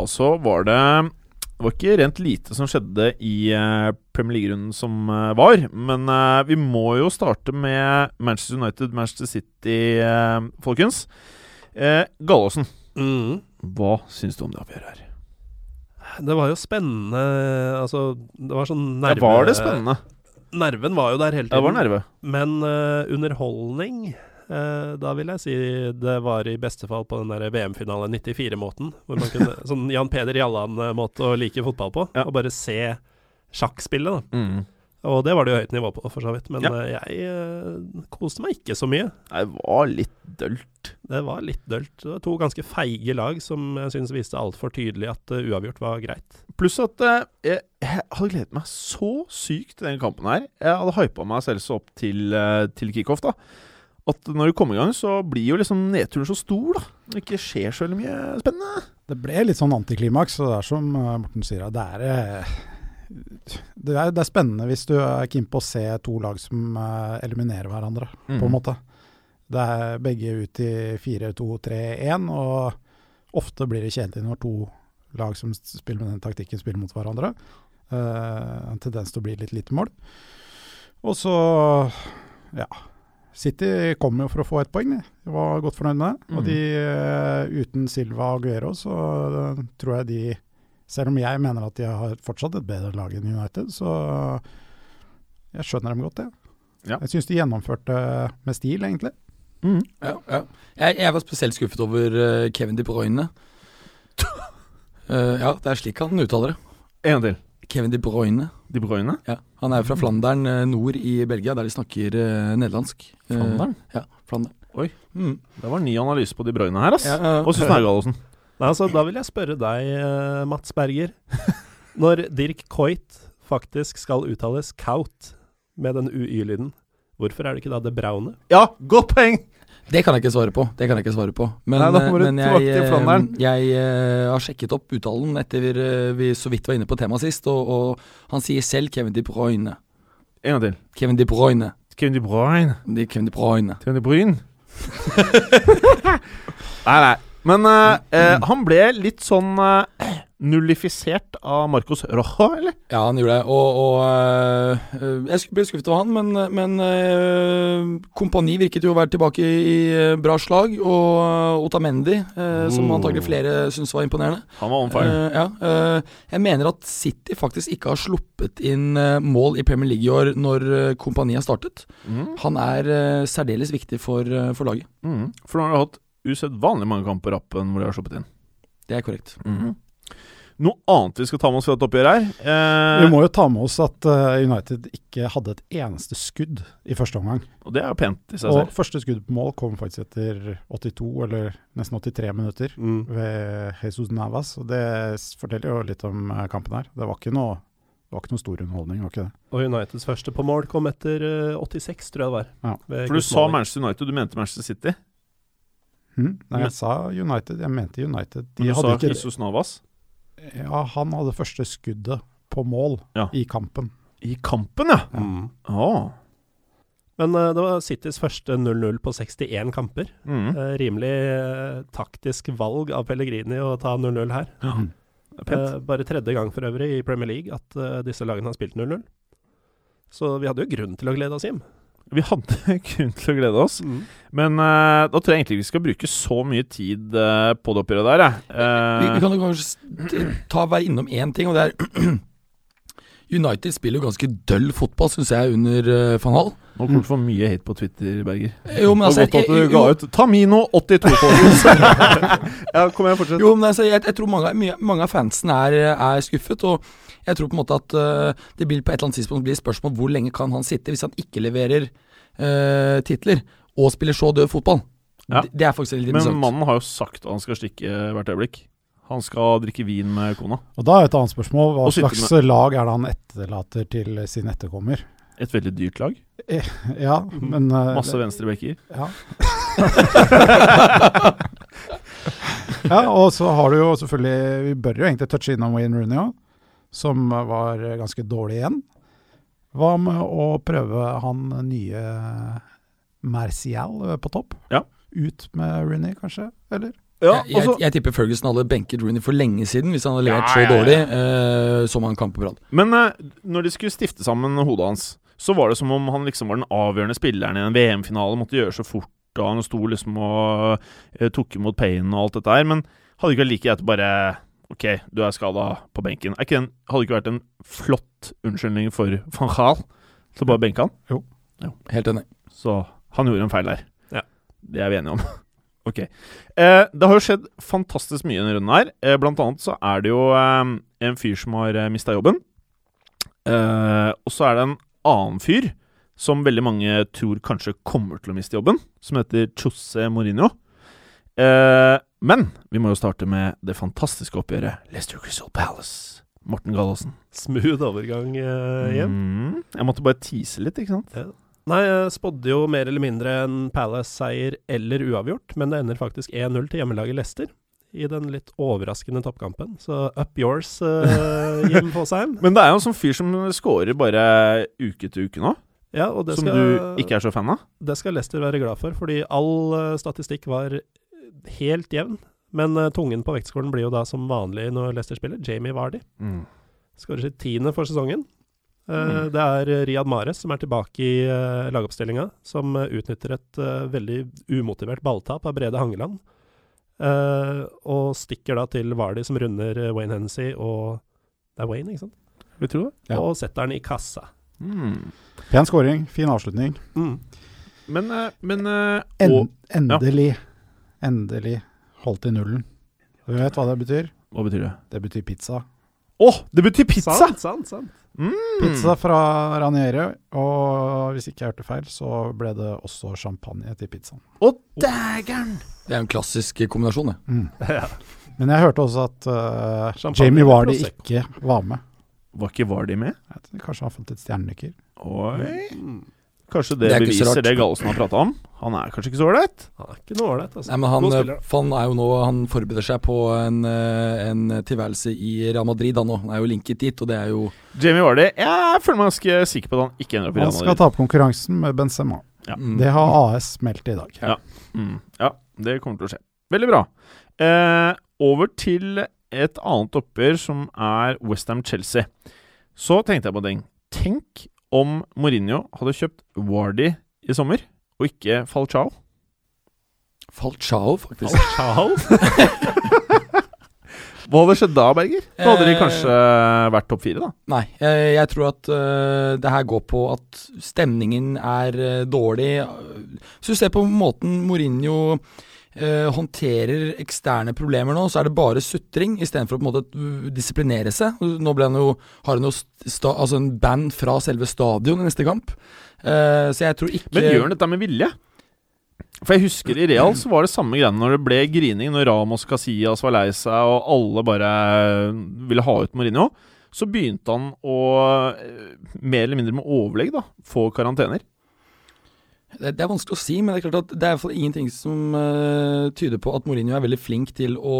Speaker 3: og så var det Det var ikke rent lite som skjedde i eh, Premier League-runden som eh, var. Men eh, vi må jo starte med Manchester United, Manchester City, folkens. Eh, Gallåsen,
Speaker 4: Mm.
Speaker 3: hva syns du om det oppgjøret her?
Speaker 4: Det var jo spennende Altså, det var sånn
Speaker 3: Ja,
Speaker 4: nerve...
Speaker 3: var det spennende?
Speaker 4: Nerven var jo der hele tiden.
Speaker 3: det var nerve.
Speaker 4: Men underholdning Da vil jeg si det var i beste fall på den der VM-finale 94-måten. Hvor man kunne Sånn Jan Peder Jalland-måte å like fotball på.
Speaker 3: Ja.
Speaker 4: Og bare se sjakkspillet, da.
Speaker 3: Mm.
Speaker 4: Og det var det jo høyt nivå på, for så vidt. Men
Speaker 3: Ja.
Speaker 4: eh, jeg uh, koste meg ikke så mye.
Speaker 3: Det var litt dølt.
Speaker 4: Det var litt dølt. Det var to ganske feige lag som jeg syns viste altfor tydelig at uh, uavgjort var greit.
Speaker 3: Pluss at uh, jeg, jeg hadde gledet meg så sykt til den kampen her. Jeg hadde hypa meg selv så opp til, uh, til kickoff, da. At når du kommer i gang, så blir jo liksom nedturen så stor, da. Det ikke skjer så mye spennende.
Speaker 5: Det ble litt sånn antiklimaks, og det er som eh, Morten sier, det er eh, det er, det er spennende hvis du er keen på å se to lag som eh, eliminerer hverandre,
Speaker 3: Mm.
Speaker 5: på en måte. Det er begge ut i 4-2-3-1, og ofte blir det kjedelig når to lag som spiller med den taktikken, spiller mot hverandre. Uh, en tendens til å bli litt lite mål. Og så, ja City kom jo for å få ett poeng, de. Var godt fornøyd med det. Og
Speaker 3: Mhm.
Speaker 5: de, eh, uten Silva og Guero, så eh, tror jeg de Selv om jeg mener at de har fortsatt et bedre lag enn United, så jeg skjønner dem godt, jeg.
Speaker 3: Ja.
Speaker 5: Jeg syns de gjennomførte med stil, egentlig.
Speaker 3: Mm.
Speaker 6: Ja, ja. Jeg, jeg var spesielt skuffet over eh, Kevin De Bruyne. uh, ja, det er slik han uttaler det.
Speaker 3: En gang til.
Speaker 6: Kevin De Bruyne.
Speaker 3: De Bruyne.
Speaker 6: Ja, Han er fra Flandern eh, nord i Belgia, der de snakker eh, nederlandsk. Eh,
Speaker 3: Flandern?
Speaker 6: ja, Flandern.
Speaker 3: Oi.
Speaker 6: Mm.
Speaker 3: Det var ny analyse på De Bruyne her, ass.
Speaker 6: Ja.
Speaker 3: Hva syns du, Gallosen?
Speaker 4: Nei, altså, da vil jeg spørre deg, Mats Berger. Når Dirk Coit faktisk skal uttales Kaut med den UY-lyden, hvorfor er det ikke da det braune?
Speaker 3: Ja, godt poeng!
Speaker 6: Det kan jeg ikke svare på. Det kan jeg ikke svare på. Men,
Speaker 3: Nei,
Speaker 6: eh, men jeg,
Speaker 3: jeg,
Speaker 6: eh,
Speaker 3: Flandern.
Speaker 6: jeg eh, har sjekket opp uttalen etter vi, vi så vidt var inne på temaet sist, og, og han sier selv Kevin De Bruyne.
Speaker 3: En gang til.
Speaker 6: Kevin De Bruyne.
Speaker 3: Kevin De Bruyne.
Speaker 6: Er Kevin De Bruyne.
Speaker 3: Kevin De Bruyne. nei, nei. Men uh, uh, han ble litt sånn eh, nullifisert av Marcos Rojo, eller?
Speaker 6: Ja, han gjorde det. Og, og øh, jeg ble skuffet over han, men, men øh, Kompani virket jo å være tilbake i, øh, bra slag. Og Otamendi, øh, som antagelig flere syntes var imponerende.
Speaker 3: Han var on fire.
Speaker 6: Øh, ja, jeg mener at City faktisk ikke har sluppet inn mål i Premier League i år når Kompani har startet.
Speaker 3: Mm.
Speaker 6: Han er særdeles viktig for, for laget.
Speaker 3: Mm. For nå har du hatt usedvanlig mange kamper på rappen hvor de har sluppet inn.
Speaker 6: Det er korrekt.
Speaker 3: Mhm. Noe annet vi skal ta med oss fra dette oppgjøret her? Eh,
Speaker 5: Vi må jo ta med oss at eh, United ikke hadde et eneste skudd i første omgang.
Speaker 3: Og det er jo pent i seg selv.
Speaker 5: Og første skudd på mål kom faktisk etter 82, eller nesten 83 minutter,
Speaker 4: Mm.
Speaker 5: ved Jesus Navas. Og det forteller jo litt om eh, kampen her. Det var ikke noe, det var ikke noe stor underholdning, var ikke det?
Speaker 4: Og Uniteds første på mål kom etter eh, 86, tror jeg det var.
Speaker 5: Ja.
Speaker 3: For du sa Manchester United, du mente Manchester City.
Speaker 5: Hmm? Nei, jeg sa United, jeg mente United. De
Speaker 3: Men du
Speaker 5: hadde
Speaker 3: sa
Speaker 5: ikke,
Speaker 3: Jesus Navas.
Speaker 5: Ja, han hadde første skuddet på mål
Speaker 3: Ja.
Speaker 5: i kampen.
Speaker 3: I kampen, ja!
Speaker 4: Mm.
Speaker 3: Oh.
Speaker 4: Men uh, det var Citys første 0-0 på 61 kamper.
Speaker 3: Mm.
Speaker 4: Uh, rimelig uh, taktisk valg av Pellegrini å ta 0-0 her. Mm. Bare tredje gang for øvrig i Premier League at disse lagene har spilt 0-0. Så vi hadde jo grunn til å glede oss hjem.
Speaker 3: Vi hadde grunn til å glede oss. Men uh, da tror jeg egentlig vi skal bruke så mye tid uh, på det oppgjøret der. Uh,
Speaker 6: Vi,
Speaker 3: Eh,
Speaker 6: vi kan jo kanskje ta være innom én ting, og det er United spiller jo ganske døll fotball, syns jeg, under uh, van Hall.
Speaker 3: nå kommer du for mye hate på Twitter, Berger.
Speaker 6: Jo, men altså,
Speaker 3: det var godt at
Speaker 6: jeg-
Speaker 3: du ga ut Tamino82, folkens. ja, kom igjen, fortsett.
Speaker 6: Jo, men altså, jeg, jeg tror mange, mye- mange av fansen er, er skuffet. Og jeg tror på en måte at uh, det blir på et eller annet tidspunkt blir spørsmål hvor lenge kan han sitte hvis han ikke leverer uh, titler og spiller så død fotball.
Speaker 3: Ja.
Speaker 6: Det, det er faktisk litt
Speaker 3: Men mannen har jo sagt at han skal stikke hvert øyeblikk. Han skal drikke vin med kona.
Speaker 5: Og da er et annet spørsmål hva slags lag er det han etterlater til sin etterkommer?
Speaker 3: Et veldig dyrt lag.
Speaker 5: Ja, men eh,
Speaker 3: Masse venstrebekker.
Speaker 5: Ja. ja, og så har du jo selvfølgelig Vi bør jo egentlig touche innom Wayne Rooney òg, som var ganske dårlig igjen. Hva med å prøve han nye Martial på topp?
Speaker 3: Ja.
Speaker 5: Ut med Rooney, kanskje? Eller?
Speaker 3: Ja,
Speaker 6: jeg, jeg, jeg tipper Ferguson hadde benket Rooney for lenge siden hvis han hadde levert så dårlig eh, som han kan på Brad.
Speaker 3: Men eh, når de skulle stifte sammen hodet hans, så var det som om han liksom var den avgjørende spilleren i en VM-finale. Måtte gjøre så fort, og han sto liksom og eh, tok imot Payne og alt dette her. Men hadde ikke vært like greit å bare Ok, du er skada på benken. Er ikke den, hadde ikke vært en flott unnskyldning for van Gaal til å bare benke han?
Speaker 6: Jo, Helt enig.
Speaker 3: Så han gjorde en feil der.
Speaker 4: Ja.
Speaker 3: Det er vi enige om. ok. Eh, det har jo skjedd fantastisk mye i denne runden her. Eh, blant annet så er det jo eh, en fyr som har eh, mista jobben. Eh, og så er det en annen fyr som veldig mange tror kanskje kommer til å miste jobben, som heter Jose Mourinho. Eh, men vi må jo starte med det fantastiske oppgjøret Leicester Crystal Palace. Morten Gallosen.
Speaker 4: Smooth overgang eh, hjem.
Speaker 3: Mm, jeg måtte bare tease litt, ikke sant?
Speaker 4: Nei, jeg spådde jo mer eller mindre en Palace-seier eller uavgjort, men det ender faktisk 1-0 til hjemmelaget Leicester. I den litt overraskende toppkampen. Så up yours, uh, Jim Fosheim.
Speaker 3: Men det er jo en sånn fyr som scorer bare uke til uke nå.
Speaker 4: Ja, og det
Speaker 3: som
Speaker 4: skal,
Speaker 3: du ikke er så fan av.
Speaker 4: det skal Leicester være glad for, fordi all eh, statistikk var helt jevn. Men eh, tungen på vektskålen blir jo da som vanlig når Leicester spiller. Jamie Vardy skårer sitt tiende for sesongen. Eh,
Speaker 3: Mm.
Speaker 4: Det er eh, Riyad Mares som er tilbake i uh, lagoppstillinga, som eh, utnytter et eh, veldig umotivert balltap av Brede Hangeland. Eh, og stikker da til Vardy, som runder eh, Wayne Hennessy og Det er Wayne, ikke sant?
Speaker 3: Vil tro det?
Speaker 5: Ja.
Speaker 4: Og setter den i kassa.
Speaker 3: Mm.
Speaker 5: Pen scoring, fin avslutning.
Speaker 4: Mm.
Speaker 3: Men, eh, men eh,
Speaker 5: En,
Speaker 3: og,
Speaker 5: endelig, endelig holdt i nullen. Du vet hva det betyr?
Speaker 3: Hva betyr det?
Speaker 5: Det betyr pizza.
Speaker 3: Å, det betyr pizza!
Speaker 4: Sant, sant, sant.
Speaker 3: Mm.
Speaker 5: Pizza fra Ranieri, og hvis ikke jeg hørte feil, så ble det også champagne til pizzaen.
Speaker 3: Å, dægeren!
Speaker 6: Det er en klassisk kombinasjon, det.
Speaker 4: Ja.
Speaker 5: Men jeg hørte også at uh, Jamie
Speaker 4: Wardy
Speaker 5: ikke var med.
Speaker 3: Var ikke Vardy med?
Speaker 5: Vet Kanskje han har fått et stjernenykker.
Speaker 3: Oi.
Speaker 4: Mm.
Speaker 3: Kanskje det,
Speaker 6: Det er
Speaker 3: beviser
Speaker 6: rart.
Speaker 3: det Gallosen har prata om. Han er kanskje ikke så ålreit?
Speaker 4: Han er ikke noe ålreit, altså.
Speaker 6: Nei, men han, eh, han er jo nå Han forbereder seg på en, eh, en tilværelse i Real Madrid, han òg. Han er jo linket dit, og det er jo
Speaker 3: Jamie Vardy Jeg føler meg ganske sikker på at han ikke ender opp i
Speaker 5: Han
Speaker 3: Real
Speaker 5: skal
Speaker 3: Madrid.
Speaker 5: ta opp konkurransen med Benzema.
Speaker 3: Ja.
Speaker 6: mm,
Speaker 5: Det har AS meldt i dag.
Speaker 3: Ja. Mm. ja, det kommer til å skje. Veldig bra. Eh, over til et annet oppgjør, som er Westham-Chelsea. Så tenkte jeg på den. Tenk om Mourinho hadde kjøpt Wardy i sommer, og ikke Falchao.
Speaker 6: Falchao, faktisk.
Speaker 3: Hva hadde skjedd da, Berger? Da hadde de
Speaker 6: Eh,
Speaker 3: kanskje vært topp fire, da.
Speaker 6: Nei, jeg, jeg tror at uh, det her går på at stemningen er uh, dårlig. Hvis du ser på måten Mourinho eh, håndterer eksterne problemer nå, så er det bare sutring istedenfor å på en måte uh, disiplinere seg. Nå han jo, har han jo sta, altså en band fra selve stadion i neste kamp. Eh, så jeg tror ikke
Speaker 3: Men gjør han dette med vilje? For jeg husker i Real så var det samme greiene når det ble grining, når Ramos Casillas var lei seg og alle bare ville ha ut Mourinho. Så begynte han å, eh, mer eller mindre med overlegg, da, få karantener.
Speaker 6: Det, det er vanskelig å si, men det er klart at det er i hvert fall ingenting som uh, tyder på at Mourinho er veldig flink til å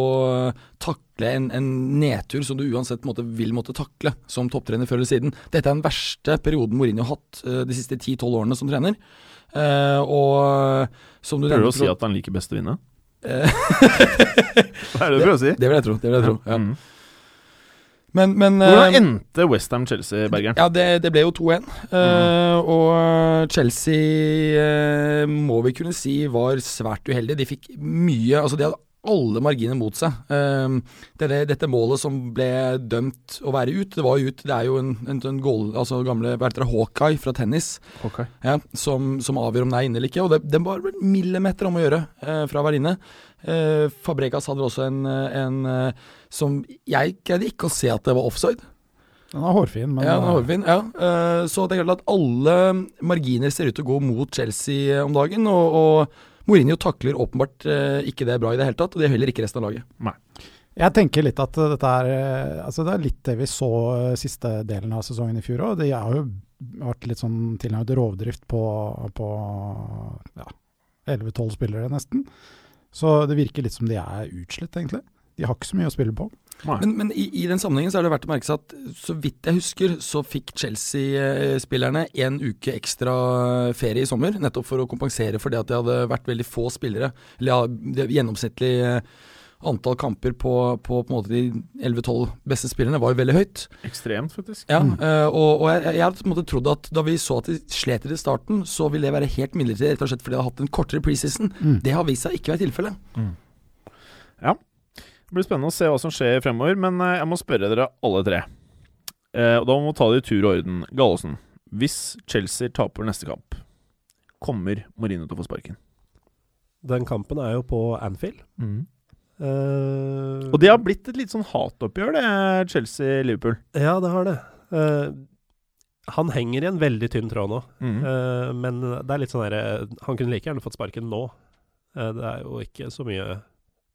Speaker 6: takle en, en nedtur som du uansett måtte, vil måtte takle som topptrener før eller siden. Dette er den verste perioden Mourinho har hatt uh, de siste 10-12 årene som trener. Uh, og som du
Speaker 3: Prøver du å si at han liker best å vinne? Hva er det du prøver å si?
Speaker 6: Det vil jeg tro. det vil jeg tro ja.
Speaker 3: Mm.
Speaker 6: Men, men
Speaker 3: Hvordan
Speaker 6: eh,
Speaker 3: endte Westham-Chelsea, Bergeren?
Speaker 6: Ja, det, det ble jo 2-1. eh, og Chelsea uh, må vi kunne si var svært uheldige. De fikk mye Altså, de hadde alle marginer mot seg. Uh, det, dette målet som ble dømt å være ut, det var jo ut. Det er jo en, en, en goal, altså gamle Bertra Hawkeye fra tennis
Speaker 3: okay.
Speaker 6: ja, som, som avgjør om det er inne eller ikke. Og det, den var millimeter om å gjøre eh, fra å være inne. Eh, Fabregas hadde også en, eh, en eh, som Jeg greide ikke å se at det var offside.
Speaker 5: Den er hårfin, men
Speaker 6: Ja, den er hårfin, ja. Uh, så det er klart at alle marginer ser ut til å gå mot Chelsea eh, om dagen. Og, og Mourinho takler åpenbart uh, ikke det bra i det hele tatt, og det gjør heller ikke resten av laget.
Speaker 5: Jeg tenker litt at dette er Altså det er litt det vi så uh, siste delen av sesongen i fjor òg. Det har jo vært litt sånn tilnærmet rovdrift på, på ja, 11-12 spillere, nesten. Så det virker litt som de er utslitt, egentlig. De har ikke så mye å spille på.
Speaker 6: Men, men i, i den sammenhengen så er det verdt å merke seg at så vidt jeg husker, så fikk Chelsea-spillerne en uke ekstra ferie i sommer. Nettopp for å kompensere for det at det hadde vært veldig få spillere. Eller ja, det gjennomsnittlig eh, antall kamper på, på, på en måte de 11-12 beste spillerne var jo veldig høyt.
Speaker 3: Ekstremt, faktisk.
Speaker 6: Ja,
Speaker 5: Mm.
Speaker 6: eh, og, og jeg, jeg hadde på en måte trodd at da vi så at de slet i starten, så ville det være helt midlertidig, rett og slett fordi de hadde hatt en kortere preseason.
Speaker 5: Mm.
Speaker 6: Det har vist seg ikke være tilfellet.
Speaker 3: Det blir spennende å se hva som skjer fremover, men eh, jeg må spørre dere alle tre. Eh, og Da må vi ta det i tur og orden. Gallosen, hvis Chelsea taper neste kamp, kommer Marino til å få sparken?
Speaker 4: Den kampen er jo på Anfield. Eh,
Speaker 3: Og det har blitt et litt sånn hatoppgjør, det, Chelsea-Liverpool.
Speaker 4: Ja, det har det. Eh, han henger i en veldig tynn tråd nå,
Speaker 3: Mm.
Speaker 4: Eh, men det er litt sånn herre Han kunne like gjerne fått sparken nå. Det er jo ikke så mye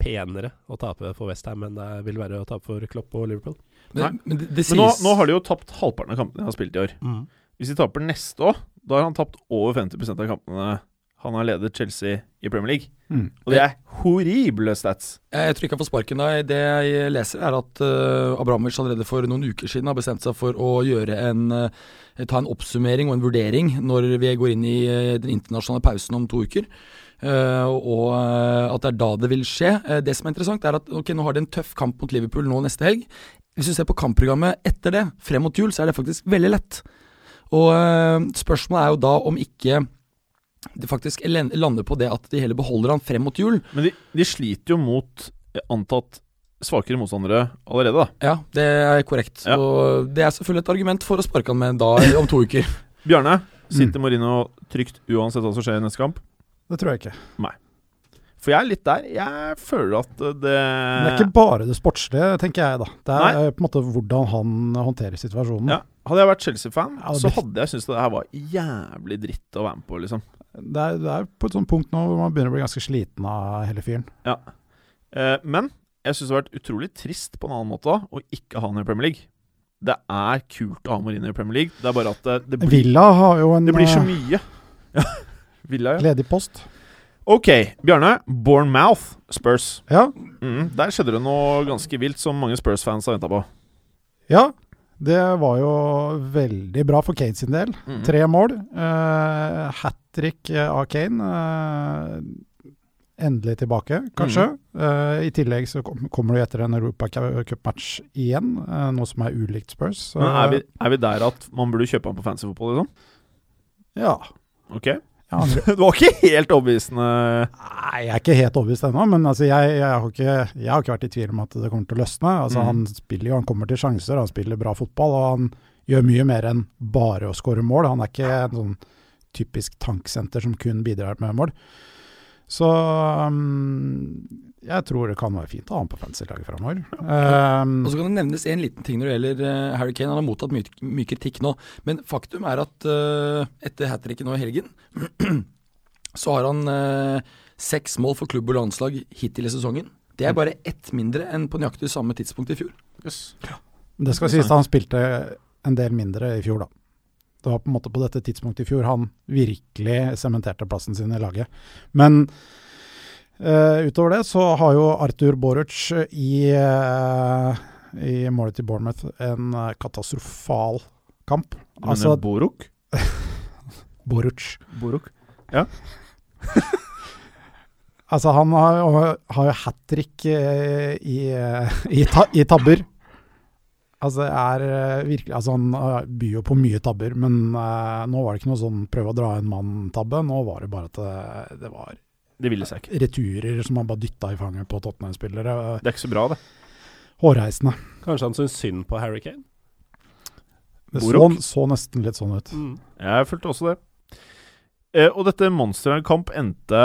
Speaker 4: penere å tape for Westham enn det vil være å tape for Klopp og Liverpool.
Speaker 6: Men, men det, det
Speaker 3: Men nå, nå har de jo tapt halvparten av kampene de har spilt i år. Hvis de taper neste år, da har han tapt over 50% av kampene han har ledet Chelsea i Premier League.
Speaker 5: Mm.
Speaker 3: Og det er horrible stats.
Speaker 6: Jeg, jeg tror ikke han får sparken da. Det jeg leser, er at uh, Abramovic allerede for noen uker siden har bestemt seg for å gjøre en uh, ta en oppsummering og en vurdering når vi går inn i uh, den internasjonale pausen om to uker. Eh, og eh, at det er da det vil skje. Eh, det som er interessant, er at ok, nå har de en tøff kamp mot Liverpool nå neste helg. Hvis du ser på kampprogrammet etter det, frem mot jul, så er det faktisk veldig lett. Og spørsmålet er jo da om ikke det faktisk lander på det at de heller beholder han frem mot jul.
Speaker 3: Men de, de sliter jo mot antatt svakere motstandere allerede, da.
Speaker 6: Ja, det er korrekt.
Speaker 3: Ja.
Speaker 6: Og det er selvfølgelig et argument for å sparke han med da om to uker.
Speaker 3: Bjarne,
Speaker 5: Mm.
Speaker 3: Marino trygt uansett hva som skjer i neste kamp?
Speaker 5: Det tror jeg ikke. Nei.
Speaker 3: For jeg er litt der. Jeg føler at eh, det
Speaker 5: det er ikke bare det sportslige, tenker jeg da. Det er
Speaker 3: Nei.
Speaker 5: eh, på en måte hvordan han håndterer situasjonen.
Speaker 3: ja, Hadde jeg vært Chelsea-fan,
Speaker 5: Ja,
Speaker 3: så hadde jeg syntes det her var jævlig dritt å være med på, liksom.
Speaker 5: Det, er, det er på et sånt punkt nå hvor man begynner å bli ganske sliten av hele fyren.
Speaker 3: Eh, men jeg syns det har vært utrolig trist på en annen måte å ikke ha han i Premier League. Det er kult å ha Mourinho i Premier League. Det er bare at det, det, blir,
Speaker 5: Villa har jo en
Speaker 3: det blir så
Speaker 5: eh,
Speaker 3: mye. Ja, Villa, ja.
Speaker 5: ledig post.
Speaker 3: Ok, Bjarne. Bournemouth, Spurs.
Speaker 5: Ja,
Speaker 3: Mm, der skjedde det noe ganske vilt som mange Spurs-fans har venta på.
Speaker 5: ja. Det var jo veldig bra for Kane sin del.
Speaker 3: Mm.
Speaker 5: Tre mål. Uh, Hat trick eh, av Kane. Uh, endelig tilbake, kanskje.
Speaker 3: Mm.
Speaker 5: Uh, I tillegg så kom, kommer du etter en Europacup-match igjen, uh, noe som er ulikt Spurs. Så,
Speaker 3: Men er vi, er vi der at man burde kjøpe han på fancy fotball, liksom?
Speaker 5: Ja.
Speaker 3: Ok.
Speaker 5: Andre,
Speaker 3: Det var ikke helt overbevisende.
Speaker 5: Nei, jeg er ikke helt overbevist ennå, men altså, jeg, jeg, har ikke, jeg har ikke vært i tvil om at det kommer til å løsne. Altså,
Speaker 3: Mm.
Speaker 5: Han spiller jo, han kommer til sjanser, han spiller bra fotball, og han gjør mye mer enn bare å skåre mål. Han er ikke en sånn typisk tanksenter som kun bidrar med mål. Så um, jeg tror det kan være fint å ha ham på fantasy-laget framover. Um,
Speaker 6: Og så kan det nevnes en liten ting når det gjelder uh, Harry Kane. Han har mottatt mye, mye kritikk nå, men faktum er at uh, etter hat tricket nå i helgen, så har han uh, seks mål for klubb og landslag hittil i sesongen. Det er bare ett mindre enn på nøyaktig samme tidspunkt i fjor.
Speaker 5: det skal sies at han spilte en del mindre i fjor, da. Det var på en måte på dette tidspunktet i fjor han virkelig sementerte plassen sin i laget. Men Uh, utover det så har jo Arthur Boruc i, uh, i målet til Bournemouth en uh, katastrofal kamp.
Speaker 3: Men altså, mener Boruk?
Speaker 5: Boruc.
Speaker 3: Boruk.
Speaker 5: Ja. altså, han har, har jo hat trick i, i, i, tabber. Altså, er virkelig Altså, han byr jo på mye tabber, men nå var det ikke noe sånn prøve å dra en mann-tabbe. Nå var det bare at det, det var
Speaker 3: det ville seg ikke.
Speaker 5: Returer som han bare dytta i fanget på Tottenham-spillere.
Speaker 3: Det er ikke så bra, det.
Speaker 5: Hårreisende.
Speaker 4: Kanskje han syns synd på Harry Kane?
Speaker 5: Det så, så, nesten litt sånn ut.
Speaker 3: Mm. Jeg følte også det. Eh, og dette monsterkamp endte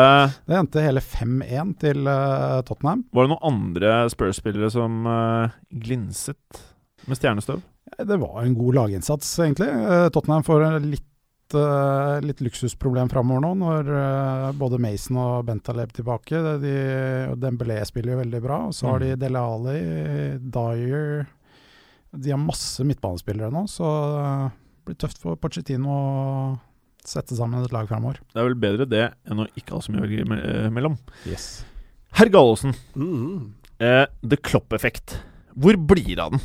Speaker 5: Det endte hele 5-1 til uh, Tottenham.
Speaker 3: Var det noen andre Spurs-spillere som uh, glinset med stjernestøv?
Speaker 5: Det var en god laginnsats, egentlig. Uh, Tottenham får litt uh, litt luksusproblem framover nå, når både Mason og Bentaleb tilbake. De, Dembélé spiller jo veldig bra. Og så har de mm. Dele Alli, Dyer De har masse midtbanespillere nå, så det blir tøft for Pochettino å sette sammen et lag framover.
Speaker 3: Det er vel bedre det enn å ikke ha så mye å velge eh, mellom.
Speaker 5: Yes.
Speaker 3: Herr Gallosen, mm. eh, The Klopp-effekt. Hvor blir det av den?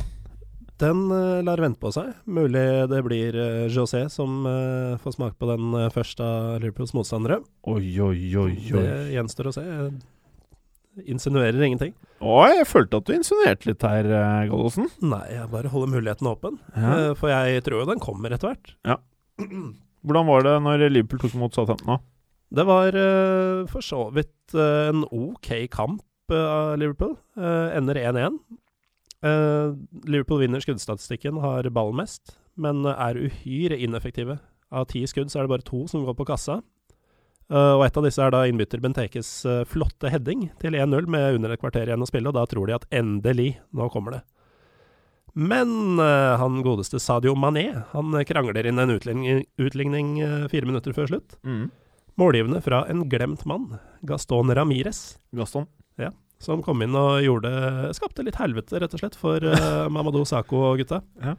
Speaker 4: Den uh, lar vente på seg. Mulig det blir uh, José som uh, får smake på den først av Liverpools motstandere.
Speaker 3: Oi, oi, oi, oi.
Speaker 4: Det gjenstår å se. Jeg insinuerer ingenting.
Speaker 3: Å, jeg følte at du insinuerte litt her, Gallosen.
Speaker 4: Nei, jeg bare holder muligheten åpen. Ja. for jeg tror jo den kommer etter hvert.
Speaker 3: Ja. Hvordan var det når Liverpool tok imot Southampton?
Speaker 4: Det var for så vidt en ok kamp av Liverpool. ender 1-1. Uh, Liverpool vinner skuddstatistikken, har ballen mest, men er uhyre ineffektive. Av ti skudd så er det bare to som går på kassa. Uh, og et av disse er da innbytter Bentekes uh, flotte heading til 1-0 med under et kvarter igjen å spille, og da tror de at endelig, nå kommer det. Men han godeste Sadio Mané, han krangler inn en utligning, utligning fire minutter før slutt. Mm. Målgivende fra en glemt mann, Gaston Ramires.
Speaker 3: Gaston?
Speaker 4: Ja som kom inn og gjorde skapte litt helvete, rett og slett, for uh, Mamadou Sako og gutta. Ja.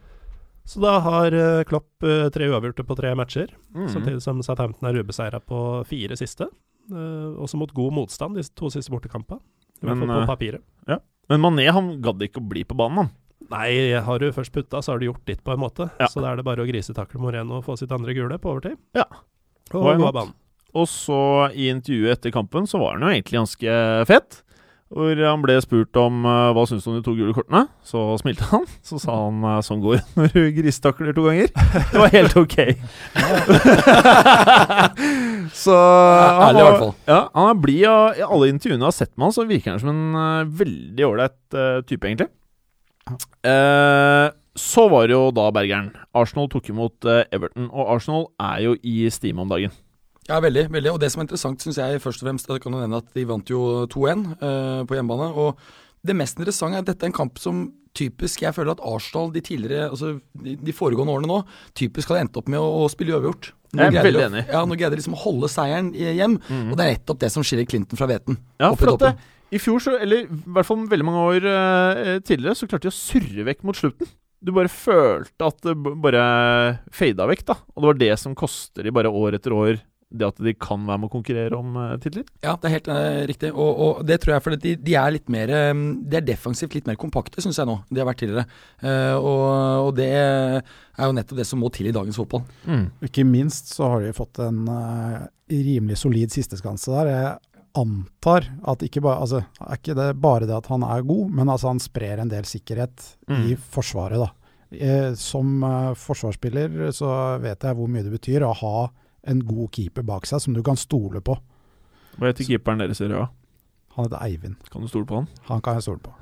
Speaker 4: Så da har uh, Klopp uh, tre uavgjorte på tre matcher, mm. samtidig som Southampton er ubeseira på fire siste. også mot god motstand de to siste bortekampene, i hvert fall på papiret.
Speaker 3: Ja. Men Mané han gadd ikke å bli på banen, han.
Speaker 4: Nei, har du først putta, så har du gjort ditt, på en måte. Ja. Så da er det bare å grisetakle Moreno og få sitt andre gule på overtid.
Speaker 3: Ja.
Speaker 4: Og gå av banen.
Speaker 3: Og så, i intervjuet etter kampen, så var han jo egentlig ganske fett. Hvor han ble spurt om uh, hva syns du om de to gule kortene. Så smilte han. Så sa han uh, sånn går når du gristakler to ganger. Det var helt ok. så han,
Speaker 6: Ærlig, i hvert fall.
Speaker 3: Ja, han er blid, i alle intervjuene jeg har sett med han, så virker han som en uh, veldig ålreit type, egentlig. så var det jo da Bergeren. Arsenal tok imot Everton, og Arsenal er jo i stime om dagen.
Speaker 6: Ja, veldig. veldig. Og det som er interessant, syns jeg først og fremst, kan jo nevne at de vant jo 2-1 eh, på hjemmebane. Og det mest interessante er at dette er en kamp som typisk Jeg føler at Arsenal de tidligere, altså de, de foregående årene nå, typisk hadde endt opp med å, å spille uavgjort.
Speaker 3: Jeg er veldig enig.
Speaker 6: Ja, Nå greide de liksom å holde seieren hjem, mm. og det er nettopp det som skiller Clinton fra Veten.
Speaker 3: Ja, for at det, i fjor, så, eller i hvert fall veldig mange år uh, tidligere, så klarte de å surre vekk mot slutten. Du bare følte at det bare fada vekk, da. Og det var det som koster de bare år etter år det at de kan være med å konkurrere om uh, titler?
Speaker 6: Ja, det er helt uh, riktig. Og, og, det tror jeg fordi de, de, er litt mer um, De er defensivt litt mer kompakte, syns jeg nå. De har vært tidligere. Uh, og, og, det er jo nettopp det som må til i dagens fotball.
Speaker 5: Mm. Ikke minst så har de fått en rimelig solid sisteskanse der. Jeg antar at ikke bare Altså, er ikke det bare det at han er god, men altså han sprer en del sikkerhet mm. i Forsvaret, da. Som forsvarsspiller så vet jeg hvor mye det betyr å ha en god keeper bak seg som du kan stole på.
Speaker 3: Hva heter keeperen deres i Røa?
Speaker 5: Han heter Eivind.
Speaker 3: Kan du stole på han?
Speaker 5: Han kan jeg stole på.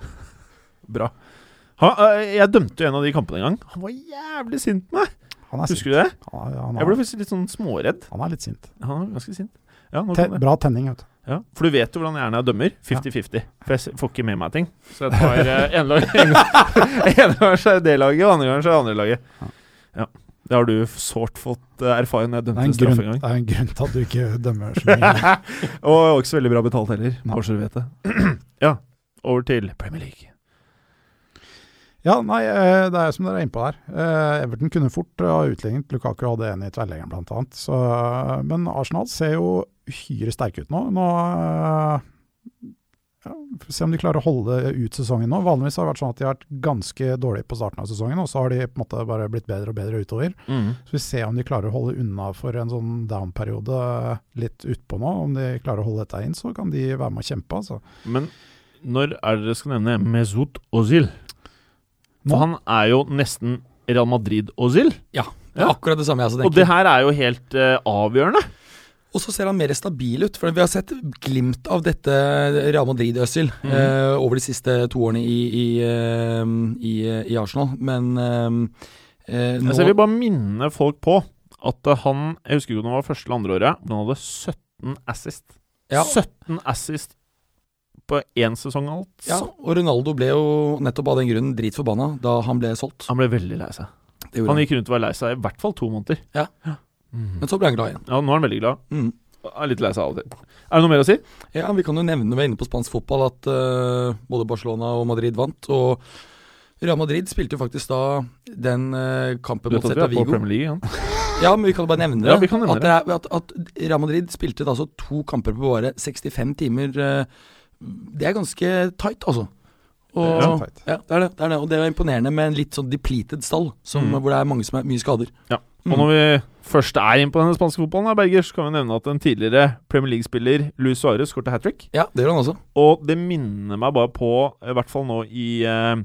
Speaker 3: Bra. Han, øh, jeg dømte jo en av de kampene en gang. Han var jævlig sint på meg. Husker
Speaker 5: sint.
Speaker 3: du det?
Speaker 5: Han, han
Speaker 3: jeg ble faktisk litt sånn småredd.
Speaker 5: Han er litt sint.
Speaker 3: Han er ganske sint. Ja,
Speaker 5: Ten, bra tenning, vet du.
Speaker 3: Ja, For du vet jo hvordan jeg gjerne er dømmer. 50-50. For jeg får ikke med meg ting. Så jeg tar ene lag- en gang er det laget, og andre gang er det andre laget. Ja. Det har du sårt fått uh, erfare når jeg dømte
Speaker 5: en
Speaker 3: en en gang.
Speaker 5: det er en grunn til at du ikke dømmer så mye.
Speaker 3: og ikke så veldig bra betalt heller, bare så du vet det. ja, over til Premier League.
Speaker 5: Ja, nei, eh, det er som dere er inne på der. Eh, Everton kunne fort ha utlignet. Lukaku hadde en i tverrleggeren, blant annet. Så, eh, men Arsenal ser jo uhyre sterke ut nå. Nå ja, se om de klarer å holde ut sesongen nå. Vanligvis har det vært sånn at de har vært ganske dårlige på starten av sesongen, og så har de på en måte bare blitt bedre og bedre utover. Så vi ser om de klarer å holde unna for en sånn down-periode litt utpå nå. Om de klarer å holde dette inn, så kan de være med å kjempe, altså.
Speaker 3: Men når er det dere skal nevne Mesut Ozil? For han er jo nesten Real Madrid-Ozil.
Speaker 6: Ja, Det er akkurat det samme jeg også
Speaker 3: Og det her er jo helt uh, avgjørende.
Speaker 6: Og så ser han mer stabil ut, for vi har sett glimt av dette Real Madrid-Øzil
Speaker 3: mm.
Speaker 6: eh, over de siste to årene i, i, eh, i, i Arsenal. Men eh, eh, nå
Speaker 3: jeg vil bare minne folk på at eh, han Jeg husker ikke om det var første eller andre året, men han hadde 17 assist.
Speaker 6: ja,
Speaker 3: 17 assist på én sesong, altså.
Speaker 6: ja, og Ronaldo ble jo nettopp av den grunnen dritforbanna da han ble solgt.
Speaker 3: Han ble veldig lei seg. Han. gikk rundt og var lei seg i hvert fall to måneder.
Speaker 6: Ja. Ja.
Speaker 3: Mm.
Speaker 6: Men så ble han glad igjen.
Speaker 3: Ja, nå er han veldig glad.
Speaker 6: Mm.
Speaker 3: Er litt lei seg av og til. Er det noe mer å si?
Speaker 6: Ja, Vi kan jo nevne ved inne på spansk fotball at uh, både Barcelona og Madrid vant. Og Real Madrid spilte jo faktisk da den uh, kampen mot Celta Vigo.
Speaker 3: Premier League, ja.
Speaker 6: Ja, men vi kan jo bare nevne det.
Speaker 3: Ja, nevne
Speaker 6: at, det er, at, at Real Madrid spilte da altså to kamper på bare 65 timer. Uh, Det er ganske tight, altså. Og, ja, det er det, det er det. Og det er imponerende med en litt sånn depleted stall, som,
Speaker 3: Mm.
Speaker 6: hvor det er mange som er mye skader.
Speaker 3: Ja.
Speaker 6: Mm.
Speaker 3: Og når vi først er inne på denne spanske fotballen, Berger, så kan vi nevne at en tidligere Premier League-spiller, Luis Suárez, skåret hat trick.
Speaker 6: Ja, det gjør han også.
Speaker 3: Og det minner meg bare på, i hvert fall nå i eh,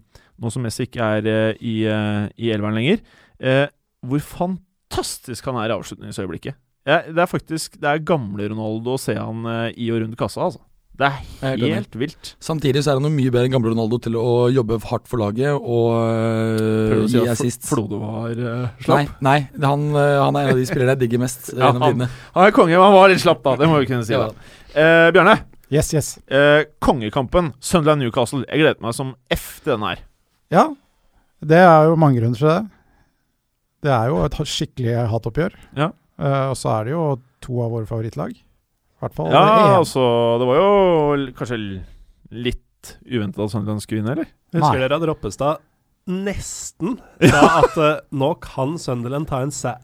Speaker 3: Nå som Messi ikke er eh, i, eh, i elveren lenger, eh, hvor fantastisk han er i avslutningsøyeblikket. Ja, det er faktisk Det er gamle Ronaldo å se han i og rundt kassa, altså. Det er
Speaker 6: helt
Speaker 3: vilt.
Speaker 6: Samtidig så er han jo mye bedre enn gamle Ronaldo til å jobbe hardt for laget og
Speaker 3: Prøver å si
Speaker 6: gi
Speaker 3: at
Speaker 6: assist.
Speaker 3: Flode var
Speaker 6: uh,
Speaker 3: slapp?
Speaker 6: nei nei han, øh, han er en av de spillerne jeg digger mest
Speaker 3: Ja,
Speaker 6: gjennom
Speaker 3: han-
Speaker 6: tidene.
Speaker 3: Han er konge, men han var litt slapp, da. Det må vi kunne si.
Speaker 6: Ja,
Speaker 3: da. Eh, Bjarne,
Speaker 5: Yes, yes.
Speaker 3: eh, kongekampen Sunderland Newcastle. Jeg gleder meg som F til den her.
Speaker 5: Ja, det er jo mange grunner til det. Det er jo et skikkelig hatoppgjør.
Speaker 3: Ja.
Speaker 5: Eh, og så er det jo to av våre favorittlag. Hvert fall
Speaker 3: Ja,
Speaker 5: det
Speaker 3: altså Det var jo kanskje litt uventet at Sunderland skulle vinne, eller?
Speaker 4: Husker
Speaker 5: Nei.
Speaker 4: dere at Roppestad nesten sa at uh, nå kan Sunderland ta en sæ...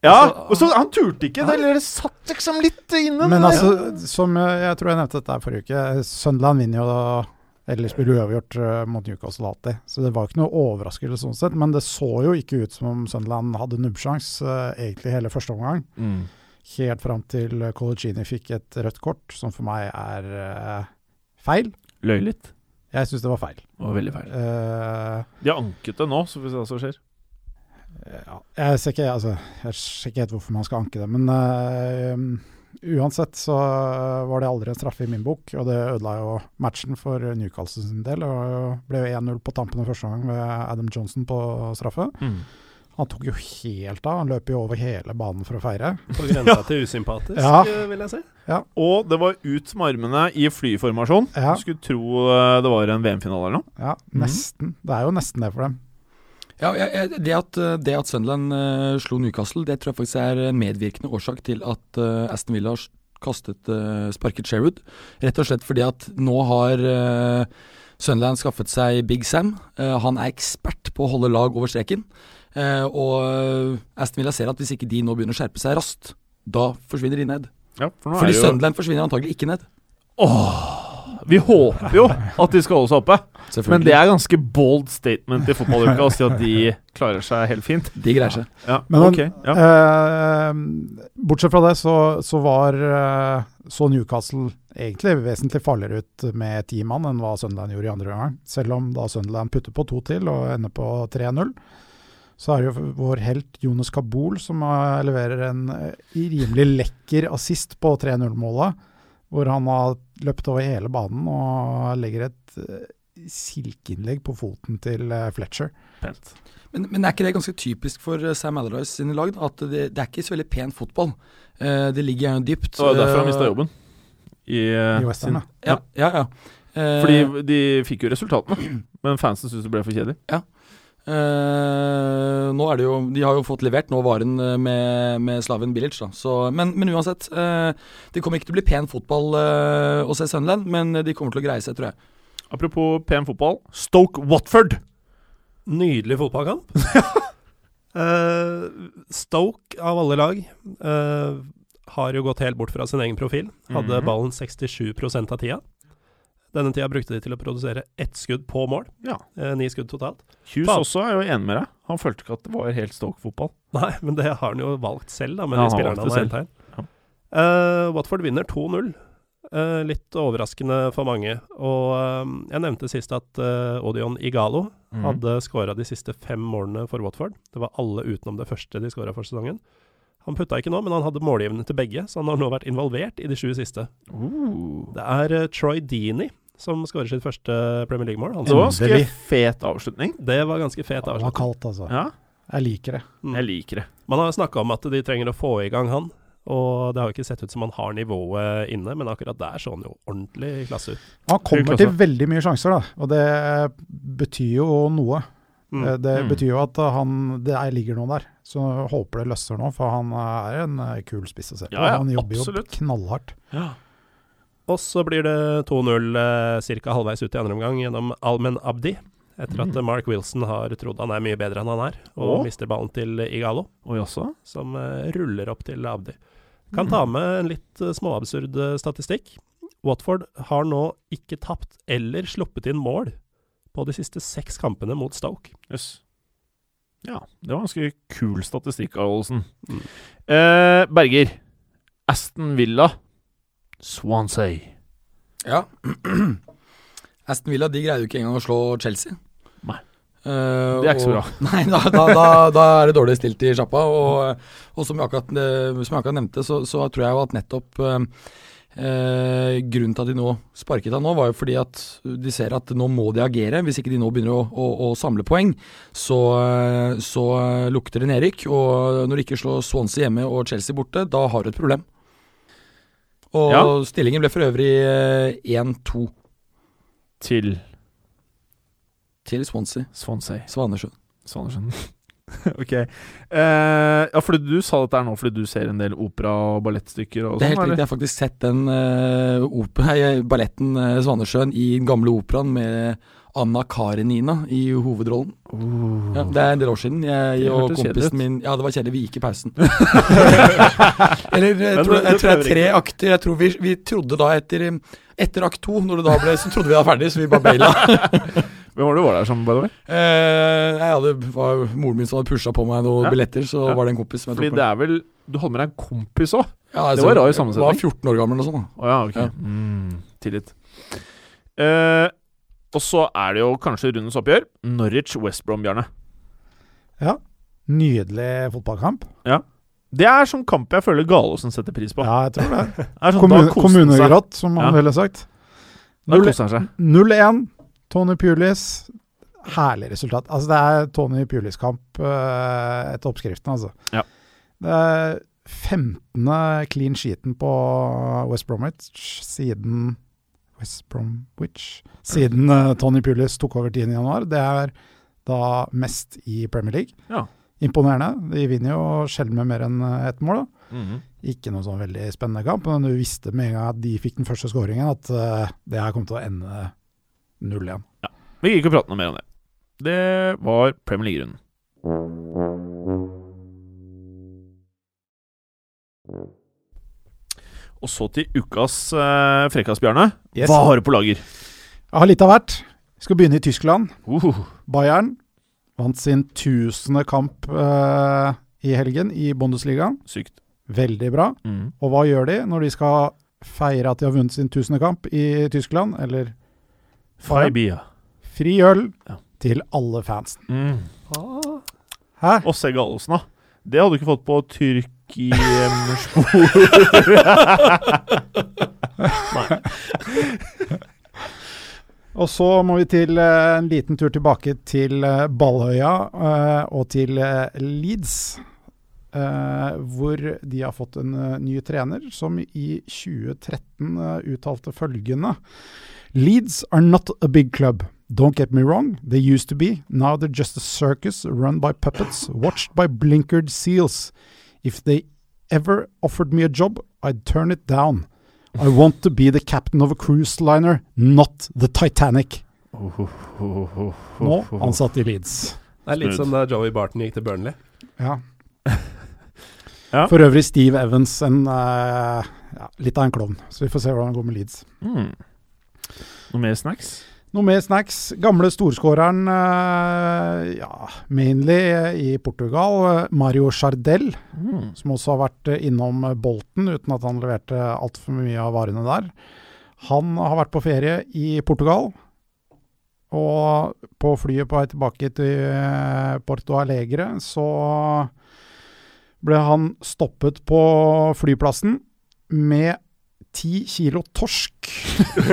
Speaker 3: Ja,
Speaker 4: Altså,
Speaker 3: og så Han turte ikke, det, eller det satt liksom litt inne.
Speaker 5: Men altså, som jeg, jeg tror jeg nevnte dette forrige uke, Sunderland vinner jo da eller spiller uavgjort uh, mot Newcastle alltid. Så det var ikke noe overraskelse sånn sett. Men det så jo ikke ut som om Sunderland hadde nubbsjans uh, egentlig hele første omgang.
Speaker 3: mm.
Speaker 5: Helt fram til eh, fikk et rødt kort, som for meg er eh, feil.
Speaker 3: Løy litt.
Speaker 5: Jeg syns det var feil.
Speaker 3: Det var veldig feil.
Speaker 5: Uh,
Speaker 3: De har anket det nå, så får vi se hva som skjer.
Speaker 5: ja, jeg ser ikke altså, jeg ser ikke helt hvorfor man skal anke det, men uh, uansett så var det aldri en straffe i min bok, og det ødela jo matchen for Newcastle sin del. og ble jo 1-0 på tampen av første gang ved Adam Johnson på straffe. Han tok jo helt av, han løp jo over hele banen for å feire.
Speaker 4: På grensa til usympatisk,
Speaker 5: Ja.
Speaker 4: eh, vil jeg si.
Speaker 3: Og det var ut med armene i flyformasjon.
Speaker 5: Ja,
Speaker 3: Skulle tro eh, det var en VM-finale eller noe.
Speaker 5: ja nesten. Det er jo nesten det for dem.
Speaker 6: Ja, det, at, øh, det at Sunderland uh, slo Newcastle, det tror jeg faktisk er en medvirkende årsak til at uh, Aston Villa har kastet uh, sparket Sherwood. Rett og slett fordi at nå har Sunderland skaffet seg Big Sam. Eh, han er ekspert på å holde lag over streken. Eh, og øh, Aston Villa ser at hvis ikke de nå begynner å skjerpe seg raskt, da forsvinner de ned.
Speaker 3: Ja, for nå
Speaker 6: Fordi
Speaker 3: jo
Speaker 6: Sunderland forsvinner antagelig ikke ned.
Speaker 3: Vi håper jo at de skal holde seg oppe, men det er ganske bold statement i fotballuka å si at de klarer seg helt fint.
Speaker 6: De greier seg.
Speaker 3: Ja,
Speaker 5: Men
Speaker 3: okay, Ja.
Speaker 5: Eh, bortsett fra det, så, så var eh, så Newcastle egentlig vesentlig farligere ut med ti mann enn hva Sunderland gjorde i andre omgang. Selv om da Sunderland putter på to til og ender på 3-0. Så er det jo vår helt Jonas Kabul som eh, leverer en eh, rimelig lekker assist på 3-0-målet. Hvor han har løpt over hele banen og legger et eh, silkeinnlegg på foten til Fletcher.
Speaker 3: Pent.
Speaker 6: Men, men er ikke det ganske typisk for Sam Allardyce sine lag? At det, det er ikke så veldig pen fotball. Eh, det ligger gjerne dypt.
Speaker 3: Det var derfor han mista jobben i,
Speaker 5: I
Speaker 3: Western,
Speaker 6: ja. Ja, ja. ja.
Speaker 3: Fordi de fikk jo resultatene, men fansen syntes det ble for kjedelig.
Speaker 6: Eh, nå er det jo De har jo fått levert nå varen eh, med, med Slaven Bilic, da. Så, men, men uansett. Uh, det kommer ikke til å bli pen fotball uh, å se Sunderland, men de kommer til å greie seg, tror jeg.
Speaker 3: Apropos pen fotball. Stoke Watford!
Speaker 4: Nydelig fotballkamp. Eh, Stoke, av alle lag, eh, har jo gått helt bort fra sin egen profil. Hadde
Speaker 3: Mhm.
Speaker 4: ballen 67 av tida. Denne tida brukte de til å produsere ett skudd på mål.
Speaker 3: Ja.
Speaker 4: Eh, ni skudd totalt.
Speaker 3: Hughes
Speaker 4: Faen.
Speaker 3: også er jo enig med deg. Han følte ikke at det var helt Stoke-fotball.
Speaker 4: Nei, men det har han jo valgt selv, da, med
Speaker 3: Ja,
Speaker 4: de spillerne han har hentet inn. Eh, Watford vinner 2-0. Uh, litt overraskende for mange. Og uh, jeg nevnte sist at eh, Odion Igalo
Speaker 3: mm.
Speaker 4: hadde skåra de siste fem målene for Watford. Det var alle utenom det første de skåra for sesongen. Han putta ikke nå, men han hadde målgivende til begge, så han har nå vært involvert i de sju siste.
Speaker 3: Uh.
Speaker 4: Det er eh, Troy Deeney som skårer sitt første Premier League-mål.
Speaker 3: Det var ganske fet avslutning.
Speaker 4: Det var ganske fet
Speaker 5: Det var kaldt, altså.
Speaker 3: Ja,
Speaker 5: Jeg liker det.
Speaker 4: Mm.
Speaker 3: jeg liker det.
Speaker 4: Man har snakka om at de trenger å få i gang han, og det har jo ikke sett ut som han har nivået inne, men akkurat der så han jo ordentlig klasse ut.
Speaker 5: Han kommer til veldig mye sjanser, da. Og det betyr jo noe.
Speaker 4: Mm.
Speaker 5: Eh, Det
Speaker 3: Mm.
Speaker 5: betyr jo at han, det er, ligger noen der. Så håper det løsner nå, for han er en eh, kul spiss å se på.
Speaker 3: Ja, ja,
Speaker 5: han jobber
Speaker 3: absolutt.
Speaker 5: jo knallhardt.
Speaker 3: Ja.
Speaker 4: Og så blir det 2-0 eh, ca. halvveis ut i andre omgang gjennom Almen Abdi. Etter at
Speaker 3: Mm.
Speaker 4: Mark Wilson har trodd han er mye bedre enn han er, og
Speaker 3: Å?
Speaker 4: mister ballen til Igalo,
Speaker 3: Og også.
Speaker 4: som eh, ruller opp til Abdi. Kan
Speaker 3: Mm.
Speaker 4: ta med en litt eh, småabsurd eh, statistikk. Watford har nå ikke tapt eller sluppet inn mål på de siste seks kampene mot Stoke.
Speaker 3: Yes. Ja, det var ganske kul statistikk, Olsen.
Speaker 4: Mm.
Speaker 3: Eh, Berger. Aston Villa. Swansea.
Speaker 6: Ja. Aston Villa de greide jo ikke engang å slå Chelsea.
Speaker 3: Nei.
Speaker 6: Uh,
Speaker 3: Det er ikke så bra.
Speaker 6: Nei, da, da, da, da er det dårlig stilt i sjappa. Og, og som, jeg akkurat, som jeg akkurat nevnte, så, så tror jeg jo at nettopp uh, grunnen til at de nå sparket han nå, var jo fordi at de ser at nå må de agere. Hvis ikke de nå begynner å, å, å samle poeng, så, så lukter det nedrykk. Og når de ikke slår Swansea hjemme og Chelsea borte, da har du et problem. Og
Speaker 3: Ja.
Speaker 6: stillingen ble for øvrig eh, 1-2
Speaker 3: Til
Speaker 6: til Swansea.
Speaker 3: Swansea.
Speaker 6: Svanesjøen.
Speaker 3: Svanesjøen. ok. Uh, ja, fordi du sa dette her nå fordi du ser en del opera- og ballettstykker og
Speaker 6: Det er
Speaker 3: sånn?
Speaker 6: helt riktig. Jeg har faktisk sett den uh, opera, balletten uh, Svanesjøen i den gamle operaen med Anna Karenina i hovedrollen.
Speaker 3: Uh.
Speaker 6: Ja, det er en del år siden. Jeg
Speaker 3: Det
Speaker 6: og kompisen min Ja, det var kjedelig. Vi gikk i pausen. Eller jeg
Speaker 4: Men
Speaker 6: tror, jeg tror det er tre akter. Jeg tror vi, vi trodde da etter etter akt to, når det da ble, så trodde vi var ferdig, så vi bare baila.
Speaker 3: Hvem var det du var der sammen, by the way?
Speaker 6: Eh, jeg hadde, var moren min som hadde pusha på meg noen
Speaker 3: Ja.
Speaker 6: billetter, så
Speaker 3: Ja.
Speaker 6: var det en kompis som jeg
Speaker 3: Fordi det er vel Du hadde med deg en kompis òg?
Speaker 6: Ja, altså,
Speaker 3: det var rar
Speaker 6: jeg
Speaker 3: sammensetning.
Speaker 6: Var 14 år gammel og sånn.
Speaker 3: Å ja, ok.
Speaker 6: Ja.
Speaker 3: Mm, tillit. Eh, og så er det jo kanskje rundens oppgjør. Norwich-West Brom, Bjarne.
Speaker 5: Ja. Nydelig fotballkamp. Ja.
Speaker 3: Det er sånn kamp jeg føler Galåsen setter pris på.
Speaker 5: Ja, jeg tror det.
Speaker 3: Det er sånn,
Speaker 5: Kommun kommunegrått, som han
Speaker 3: Ja.
Speaker 5: ville sagt.
Speaker 3: Da koser han seg.
Speaker 5: 0-1. Tony Pulis. Herlig resultat. Altså, det er Tony Pulis-kamp uh, etter oppskriften, altså.
Speaker 3: Ja.
Speaker 5: Det er 15. clean sheeten på West Bromwich siden West Bromwich Siden uh, Tony Pulis tok over 10.1. Det er da mest i Premier League.
Speaker 3: Ja.
Speaker 5: Imponerende. De vinner jo sjelden med mer enn eh, ett mål. da.
Speaker 3: -hmm.
Speaker 5: Ikke noe sånn veldig spennende kamp, men du visste med en gang at de fikk den første skåringen, at uh, det her kom til å ende 0-1.
Speaker 3: Vi gikk ikke prate noe mer om det. Det var Premier League-runden. Og så til ukas uh, frekkas, Bjarne.
Speaker 5: Yes.
Speaker 3: Hva har du på lager?
Speaker 5: Jeg har litt av hvert. Vi skal begynne i Tyskland.
Speaker 3: Uh,
Speaker 5: Bayern vant sin tusende kamp uh, i helgen i Bundesligaen.
Speaker 3: sykt.
Speaker 5: Veldig bra.
Speaker 3: Mm.
Speaker 5: Og hva gjør de når de skal feire at de har vunnet sin tusende kamp i Tyskland? Eller
Speaker 3: Freibia.
Speaker 5: fri øl
Speaker 3: Ja.
Speaker 5: til alle fansen.
Speaker 3: Mm.
Speaker 5: Hæ?
Speaker 3: Og se Gallosen, da. Det hadde du ikke fått på Tyrkiemspor.
Speaker 5: Og så må vi til eh, en liten tur tilbake til eh, Balløya eh, og til Leeds. hvor de har fått en ny trener som i 2013 eh, uttalte følgende Leeds are not a big club. Don't get me wrong, they used to be. Now they're just a circus run by puppets, watched by blinkered seals. If they ever offered me a job, I'd turn it down. I want to be the captain of a cruise liner, not the Titanic. Nå ansatt i Leeds.
Speaker 4: Det er litt
Speaker 1: Smooth.
Speaker 4: som da Joey Barton gikk til Burnley.
Speaker 5: Ja.
Speaker 3: Ja.
Speaker 5: For øvrig Steve Evans, en, uh, ja, litt av en klovn. Så vi får se hvordan det går med Leeds.
Speaker 3: Mm. Noe mer snacks?
Speaker 5: Noe mer snacks. Gamle storskåreren, eh, ja, mainly i Portugal, Mario Chardel,
Speaker 3: Mm.
Speaker 5: som også har vært innom Bolten uten at han leverte altfor mye av varene der. Han har vært på ferie i Portugal. Og på flyet på vei tilbake til eh, Porto Alegre så ble han stoppet på flyplassen med ti kilo torsk.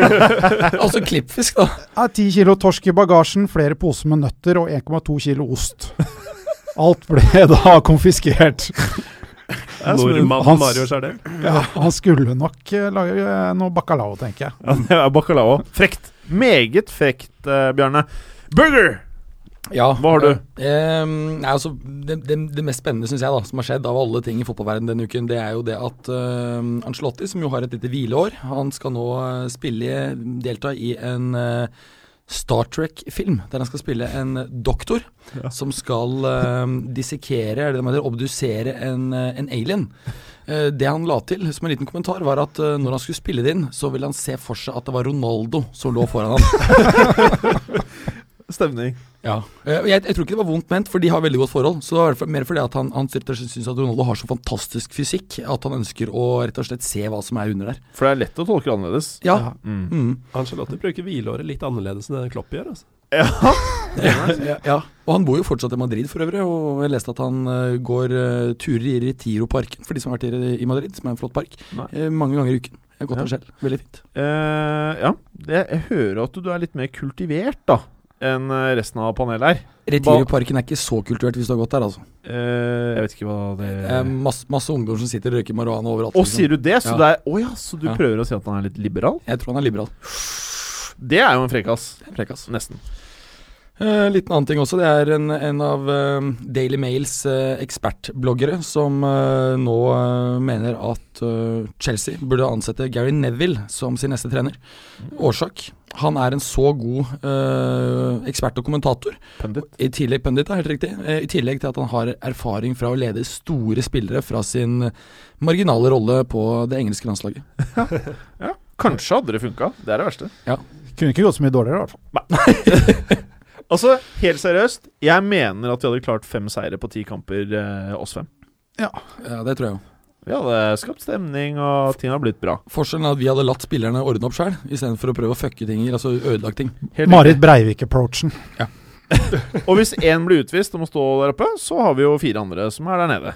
Speaker 6: altså klippfisk, da.
Speaker 5: Ja, 10 kilo torsk i bagasjen, flere poser med nøtter og 1,2 kilo ost. Alt ble da konfiskert.
Speaker 4: Nordmannen Mario Chardel.
Speaker 5: Ja, han skulle nok eh, lage eh, noe bacalao, tenker jeg.
Speaker 3: Ja, det er bacalao. Frekt. Meget frekt, eh, Bjarne. Burger!
Speaker 6: Ja.
Speaker 3: Hva har du?
Speaker 6: Eh, nei, altså, det, det, det mest spennende synes jeg da, som har skjedd av alle ting i fotballverdenen denne uken, det er jo det at uh, Ancelotti, som jo har et lite hvileår, han skal nå eh, spille, delta i en eh, Star Trek-film, der han skal spille en doktor som skal uh, dissekere, eller det obdusere en, eh, en alien. Eh, det han la til som en liten kommentar, var at eh, når han skulle spille det inn, så ville han se for seg at det var Ronaldo som lå foran ham.
Speaker 3: Stemning.
Speaker 6: Ja. Eh, Jeg, jeg tror ikke det var vondt ment, for de har veldig godt forhold. Så det var mer fordi at han, han syns at Ronaldo har så fantastisk fysikk at han ønsker å rett og slett se hva som er under der.
Speaker 3: For det er lett å tolke annerledes.
Speaker 6: Ja.
Speaker 3: Mm.
Speaker 6: Mm.
Speaker 4: Angelotti bruker hvileåret litt annerledes enn det Klopp gjør. Altså.
Speaker 6: ja, ja. Og han bor jo fortsatt i Madrid for øvrig, og jeg leste at han eh, går uh, turer i Retiro-parken, for de som har vært i, i Madrid, som er en flott park, eh, mange ganger i uken. Jeg har gått
Speaker 3: Ja.
Speaker 6: der selv. Veldig fint.
Speaker 3: Uh, ja, det, jeg hører at du er litt mer kultivert da enn eh, resten av panelet her.
Speaker 6: Retiro-parken er ikke så kulturert hvis du har gått der, altså.
Speaker 3: Eh, jeg vet ikke hva det
Speaker 6: Eh, masse, masse ungdommer som sitter og røyker marihuana overalt.
Speaker 3: Å,
Speaker 6: liksom.
Speaker 3: sier du det? Så,
Speaker 6: Ja.
Speaker 3: det er, oh ja, så du
Speaker 6: Ja.
Speaker 3: prøver å si at han er litt liberal?
Speaker 6: Jeg tror han er liberal.
Speaker 3: Det er jo en frekkas.
Speaker 6: Frekkas.
Speaker 3: Nesten.
Speaker 6: Eh, liten annen ting også. Det er en, en av eh, Daily Mails eh, ekspertbloggere som eh, nå mener at Chelsea burde ansette Gary Neville som sin neste trener. Årsak? Han er en så god eh, ekspert og kommentator.
Speaker 3: Pundit.
Speaker 6: I tillegg, pundit, ja, helt riktig. Eh, I tillegg til at han har erfaring fra å lede store spillere fra sin marginale rolle på det engelske landslaget.
Speaker 3: Ja, kanskje hadde det funka. Det er det verste.
Speaker 5: Kunne ikke gått så mye dårligere, i hvert fall.
Speaker 3: Altså, helt seriøst, jeg mener at vi hadde klart fem seire på ti kamper, eh, oss fem.
Speaker 6: Ja, det tror jeg jo.
Speaker 3: Vi hadde skapt stemning, og ting hadde blitt bra.
Speaker 6: Forskjellen er at vi hadde latt spillerne ordne opp sjøl, istedenfor å prøve å fucke ting, altså ødelagt ting.
Speaker 3: Helt
Speaker 5: Marit Breivik-approachen.
Speaker 3: Ja. Og hvis én blir utvist og må stå der oppe, så har vi jo fire andre som er der nede.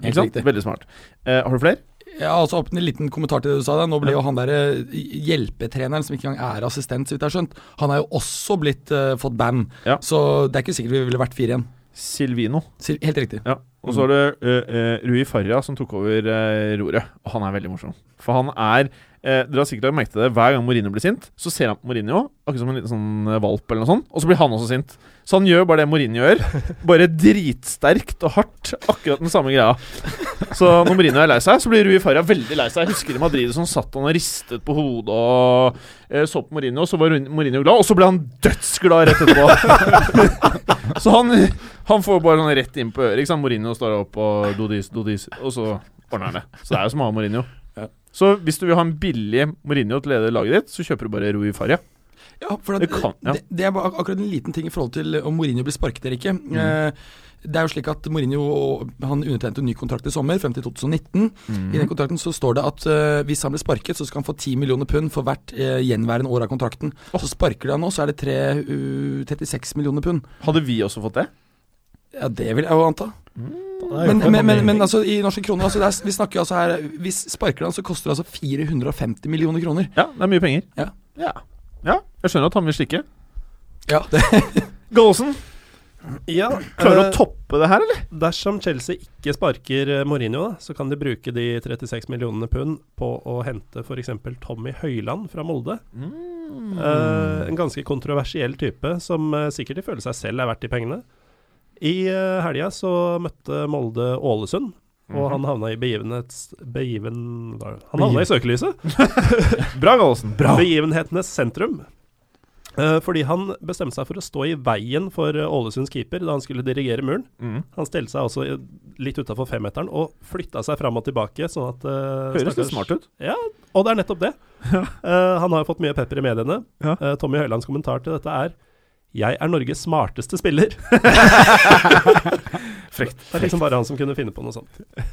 Speaker 3: Ikke sant?
Speaker 6: riktig.
Speaker 3: Veldig smart. Eh, har du flere?
Speaker 6: Ja, altså åpnet En liten kommentar til det du sa. der. Nå ble jo han der eh, hjelpetreneren, som ikke engang er assistent, så vidt jeg har skjønt, han er jo også blitt uh, fått band.
Speaker 3: Ja.
Speaker 6: Så det er ikke sikkert vi ville vært fire igjen.
Speaker 3: Silvino.
Speaker 6: Sil Helt riktig.
Speaker 3: Ja. Og så er det uh, eh, Rui Farja som tok over uh, roret. Og han er veldig morsom. For han er eh, Dere har sikkert merket det. Hver gang Mourinho blir sint, så ser han på Mourinho akkurat som en liten sånn eh, valp eller noe sånt. Og så blir han også sint. Så han gjør bare det Mourinho gjør. Bare dritsterkt og hardt. Akkurat den samme greia. Så når Mourinho er lei seg, så blir Rui Faria veldig lei seg. Jeg husker i Madrid som satt han og ristet på hodet og eh, så på Mourinho, og så var Mourinho glad, og så ble han dødsglad rett etterpå. så han, han får bare sånn rett inn på øret. Ikke sant? Mourinho står opp og dodis, dodis, og så ordner han det. Så det er jo som å ha Mourinho. Så hvis du vil ha en billig Mourinho til å lede laget ditt, så kjøper du bare Rui Farja.
Speaker 6: Ja, for at,
Speaker 3: Det kan- ja.
Speaker 6: det, det er akkurat en liten ting i forhold til om Mourinho blir sparket eller ikke.
Speaker 3: Mm.
Speaker 6: Eh, det er jo slik at Mourinho Han undertegnet en ny kontrakt i sommer, frem til 2019.
Speaker 3: Mm.
Speaker 6: I den kontrakten så står det at uh, hvis han blir sparket, så skal han få 10 millioner pund for hvert uh, gjenværende år av kontrakten. Så sparker de han nå, så er det 3, uh, 36 millioner pund.
Speaker 3: Hadde vi også fått det?
Speaker 6: Ja, det vil jeg jo anta. Men, men, men, men altså, i norske kroner altså, det er, Vi snakker altså her Hvis sparker han, så koster det altså 450 millioner kroner.
Speaker 3: Ja, det er mye penger.
Speaker 6: Ja.
Speaker 3: ja. Ja, Jeg skjønner at han vil stikke.
Speaker 6: Ja,
Speaker 3: Gallosen,
Speaker 4: Ja,
Speaker 3: Klarer du
Speaker 4: eh,
Speaker 3: å toppe det her, eller?
Speaker 4: Dersom Chelsea ikke sparker eh, Mourinho, da, så kan de bruke de 36 millionene pund på å hente f.eks. Tommy Høiland fra Molde. Eh, en ganske kontroversiell type som eh, sikkert ifølge seg selv er verdt de pengene. I uh, helga så møtte Molde Ålesund, og
Speaker 3: Mhm.
Speaker 4: han havna i begivenhets... Begiven... hva er det? Han havna i søkelyset.
Speaker 3: Bra, Gallosen.
Speaker 4: Begivenhetenes sentrum. Eh, fordi han bestemte seg for å stå i veien for eh, Ålesunds keeper da han skulle dirigere muren.
Speaker 3: Mm.
Speaker 4: Han stelte seg også litt utafor femmeteren og flytta seg fram og tilbake. Sånn at uh,
Speaker 3: Høres det smart ut.
Speaker 4: Ja, og det er nettopp det. uh, han har fått mye pepper i mediene.
Speaker 3: Ja.
Speaker 4: Uh, Tommy Høilands kommentar til dette er 'Jeg er Norges smarteste spiller'.
Speaker 3: Frekt.
Speaker 4: Det er liksom bare han som kunne finne på noe sånt.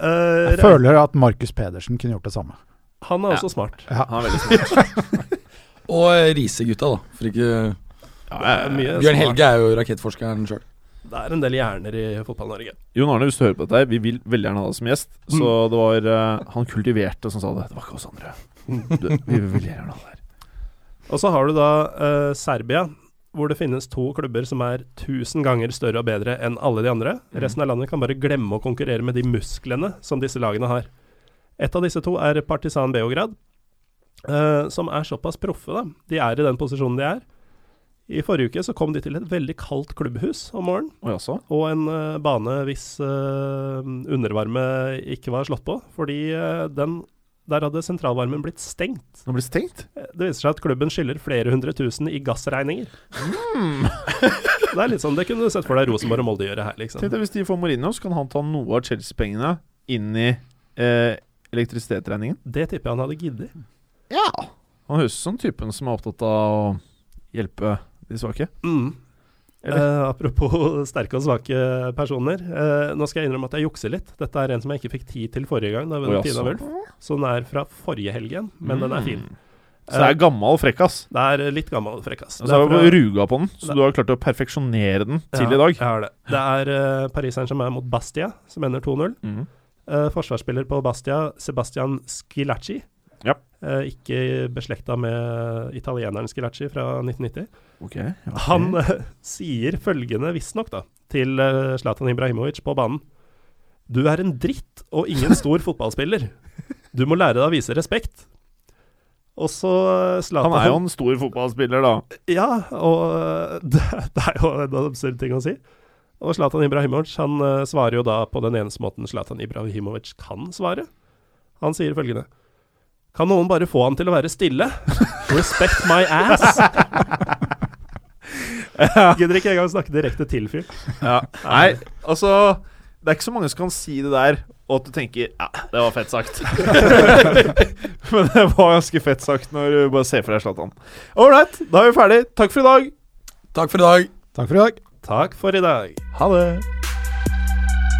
Speaker 4: Eh,
Speaker 5: Jeg føler at Markus Pedersen kunne gjort det samme.
Speaker 4: han er også smart.
Speaker 3: Ja, Han er veldig smart.
Speaker 6: Og eh, Riise-gutta, da. For ikke
Speaker 4: mye
Speaker 6: Bjørn. Helge er jo rakettforskeren sjøl.
Speaker 4: Det er en del hjerner i Fotball-Norge.
Speaker 3: Jon Arne, hvis du hører på dette, vi vil veldig gjerne ha deg som gjest. Så det var uh, han kultiverte som sa det. Det var ikke oss andre. Du, vi vil veldig gjerne ha deg her.
Speaker 4: Og så har du da uh, Serbia, hvor det finnes to klubber som er tusen ganger større og bedre enn alle de andre. Resten av landet kan bare glemme å konkurrere med de musklene som disse lagene har. Et av disse to er Partisan Beograd, eh, som er såpass proffe, da. De er i den posisjonen de er. I forrige uke så kom de til et veldig kaldt klubbhus om morgenen,
Speaker 3: jaså?
Speaker 4: og en uh, bane hvis uh, undervarme ikke var slått på, fordi den der hadde sentralvarmen blitt stengt.
Speaker 3: Den ble stengt?
Speaker 4: Det viser seg at klubben skylder flere hundre tusen i gassregninger. det er litt sånn, det kunne du sett for deg Rosenborg og Molde gjøre her, liksom.
Speaker 3: Tenk deg Hvis de får Mourinho, så kan han ta noe av Chelsea-pengene inn i eh, elektrisitetsregningen.
Speaker 4: Det tipper jeg han hadde giddet.
Speaker 3: Ja. Han høres ut som typen som er opptatt av å hjelpe de svake.
Speaker 4: Mm. Eh, apropos sterke og svake personer. Eh, nå skal jeg innrømme at jeg jukser litt. Dette er en som jeg ikke fikk tid til forrige gang. Da
Speaker 3: jaså.
Speaker 4: Tina Wulf. Så den er fra forrige helgen, men men den er fin.
Speaker 3: Mm. Så det er gammel frekkas.
Speaker 4: Det er litt gammel frekkas.
Speaker 3: Og så har
Speaker 4: Det er
Speaker 3: vi ruga på den, så du har klart å perfeksjonere den til
Speaker 4: Ja,
Speaker 3: i dag.
Speaker 4: Jeg har det. Det er uh, Paris Saint-Germain mot Bastia, som ender 2-0.
Speaker 3: Mm.
Speaker 4: Uh, forsvarsspiller på Bastia, Sebastian Schilacci.
Speaker 3: Ja.
Speaker 4: Eh, ikke beslekta med italieneren Scilacci fra 1990.
Speaker 3: Okay, okay.
Speaker 4: Han eh, sier følgende, visstnok, til eh, Zlatan Ibrahimovic på banen. Du er en dritt og ingen stor fotballspiller. Du må lære deg å vise respekt. Og så eh, Zlatan
Speaker 3: Han er jo en stor fotballspiller, da.
Speaker 4: Ja, og eh, det, det er jo en absurd ting å si. Og Zlatan Ibrahimovic han eh, svarer jo da på den eneste måten Zlatan Ibrahimovic kan svare. Han sier følgende Kan noen bare få han til å være stille? Respect my ass. Gidder ikke engang snakke direkte til fyr.
Speaker 3: Ja. Nei, altså Det er ikke så mange som kan si det der, og at du tenker Ja, det var fett sagt. Men det var ganske fett sagt når du bare ser for deg Zlatan. Ålreit, right, da er vi ferdig. Takk for i dag.
Speaker 6: Takk for i dag.
Speaker 5: Takk for i dag.
Speaker 4: Takk for i dag.
Speaker 3: Ha det.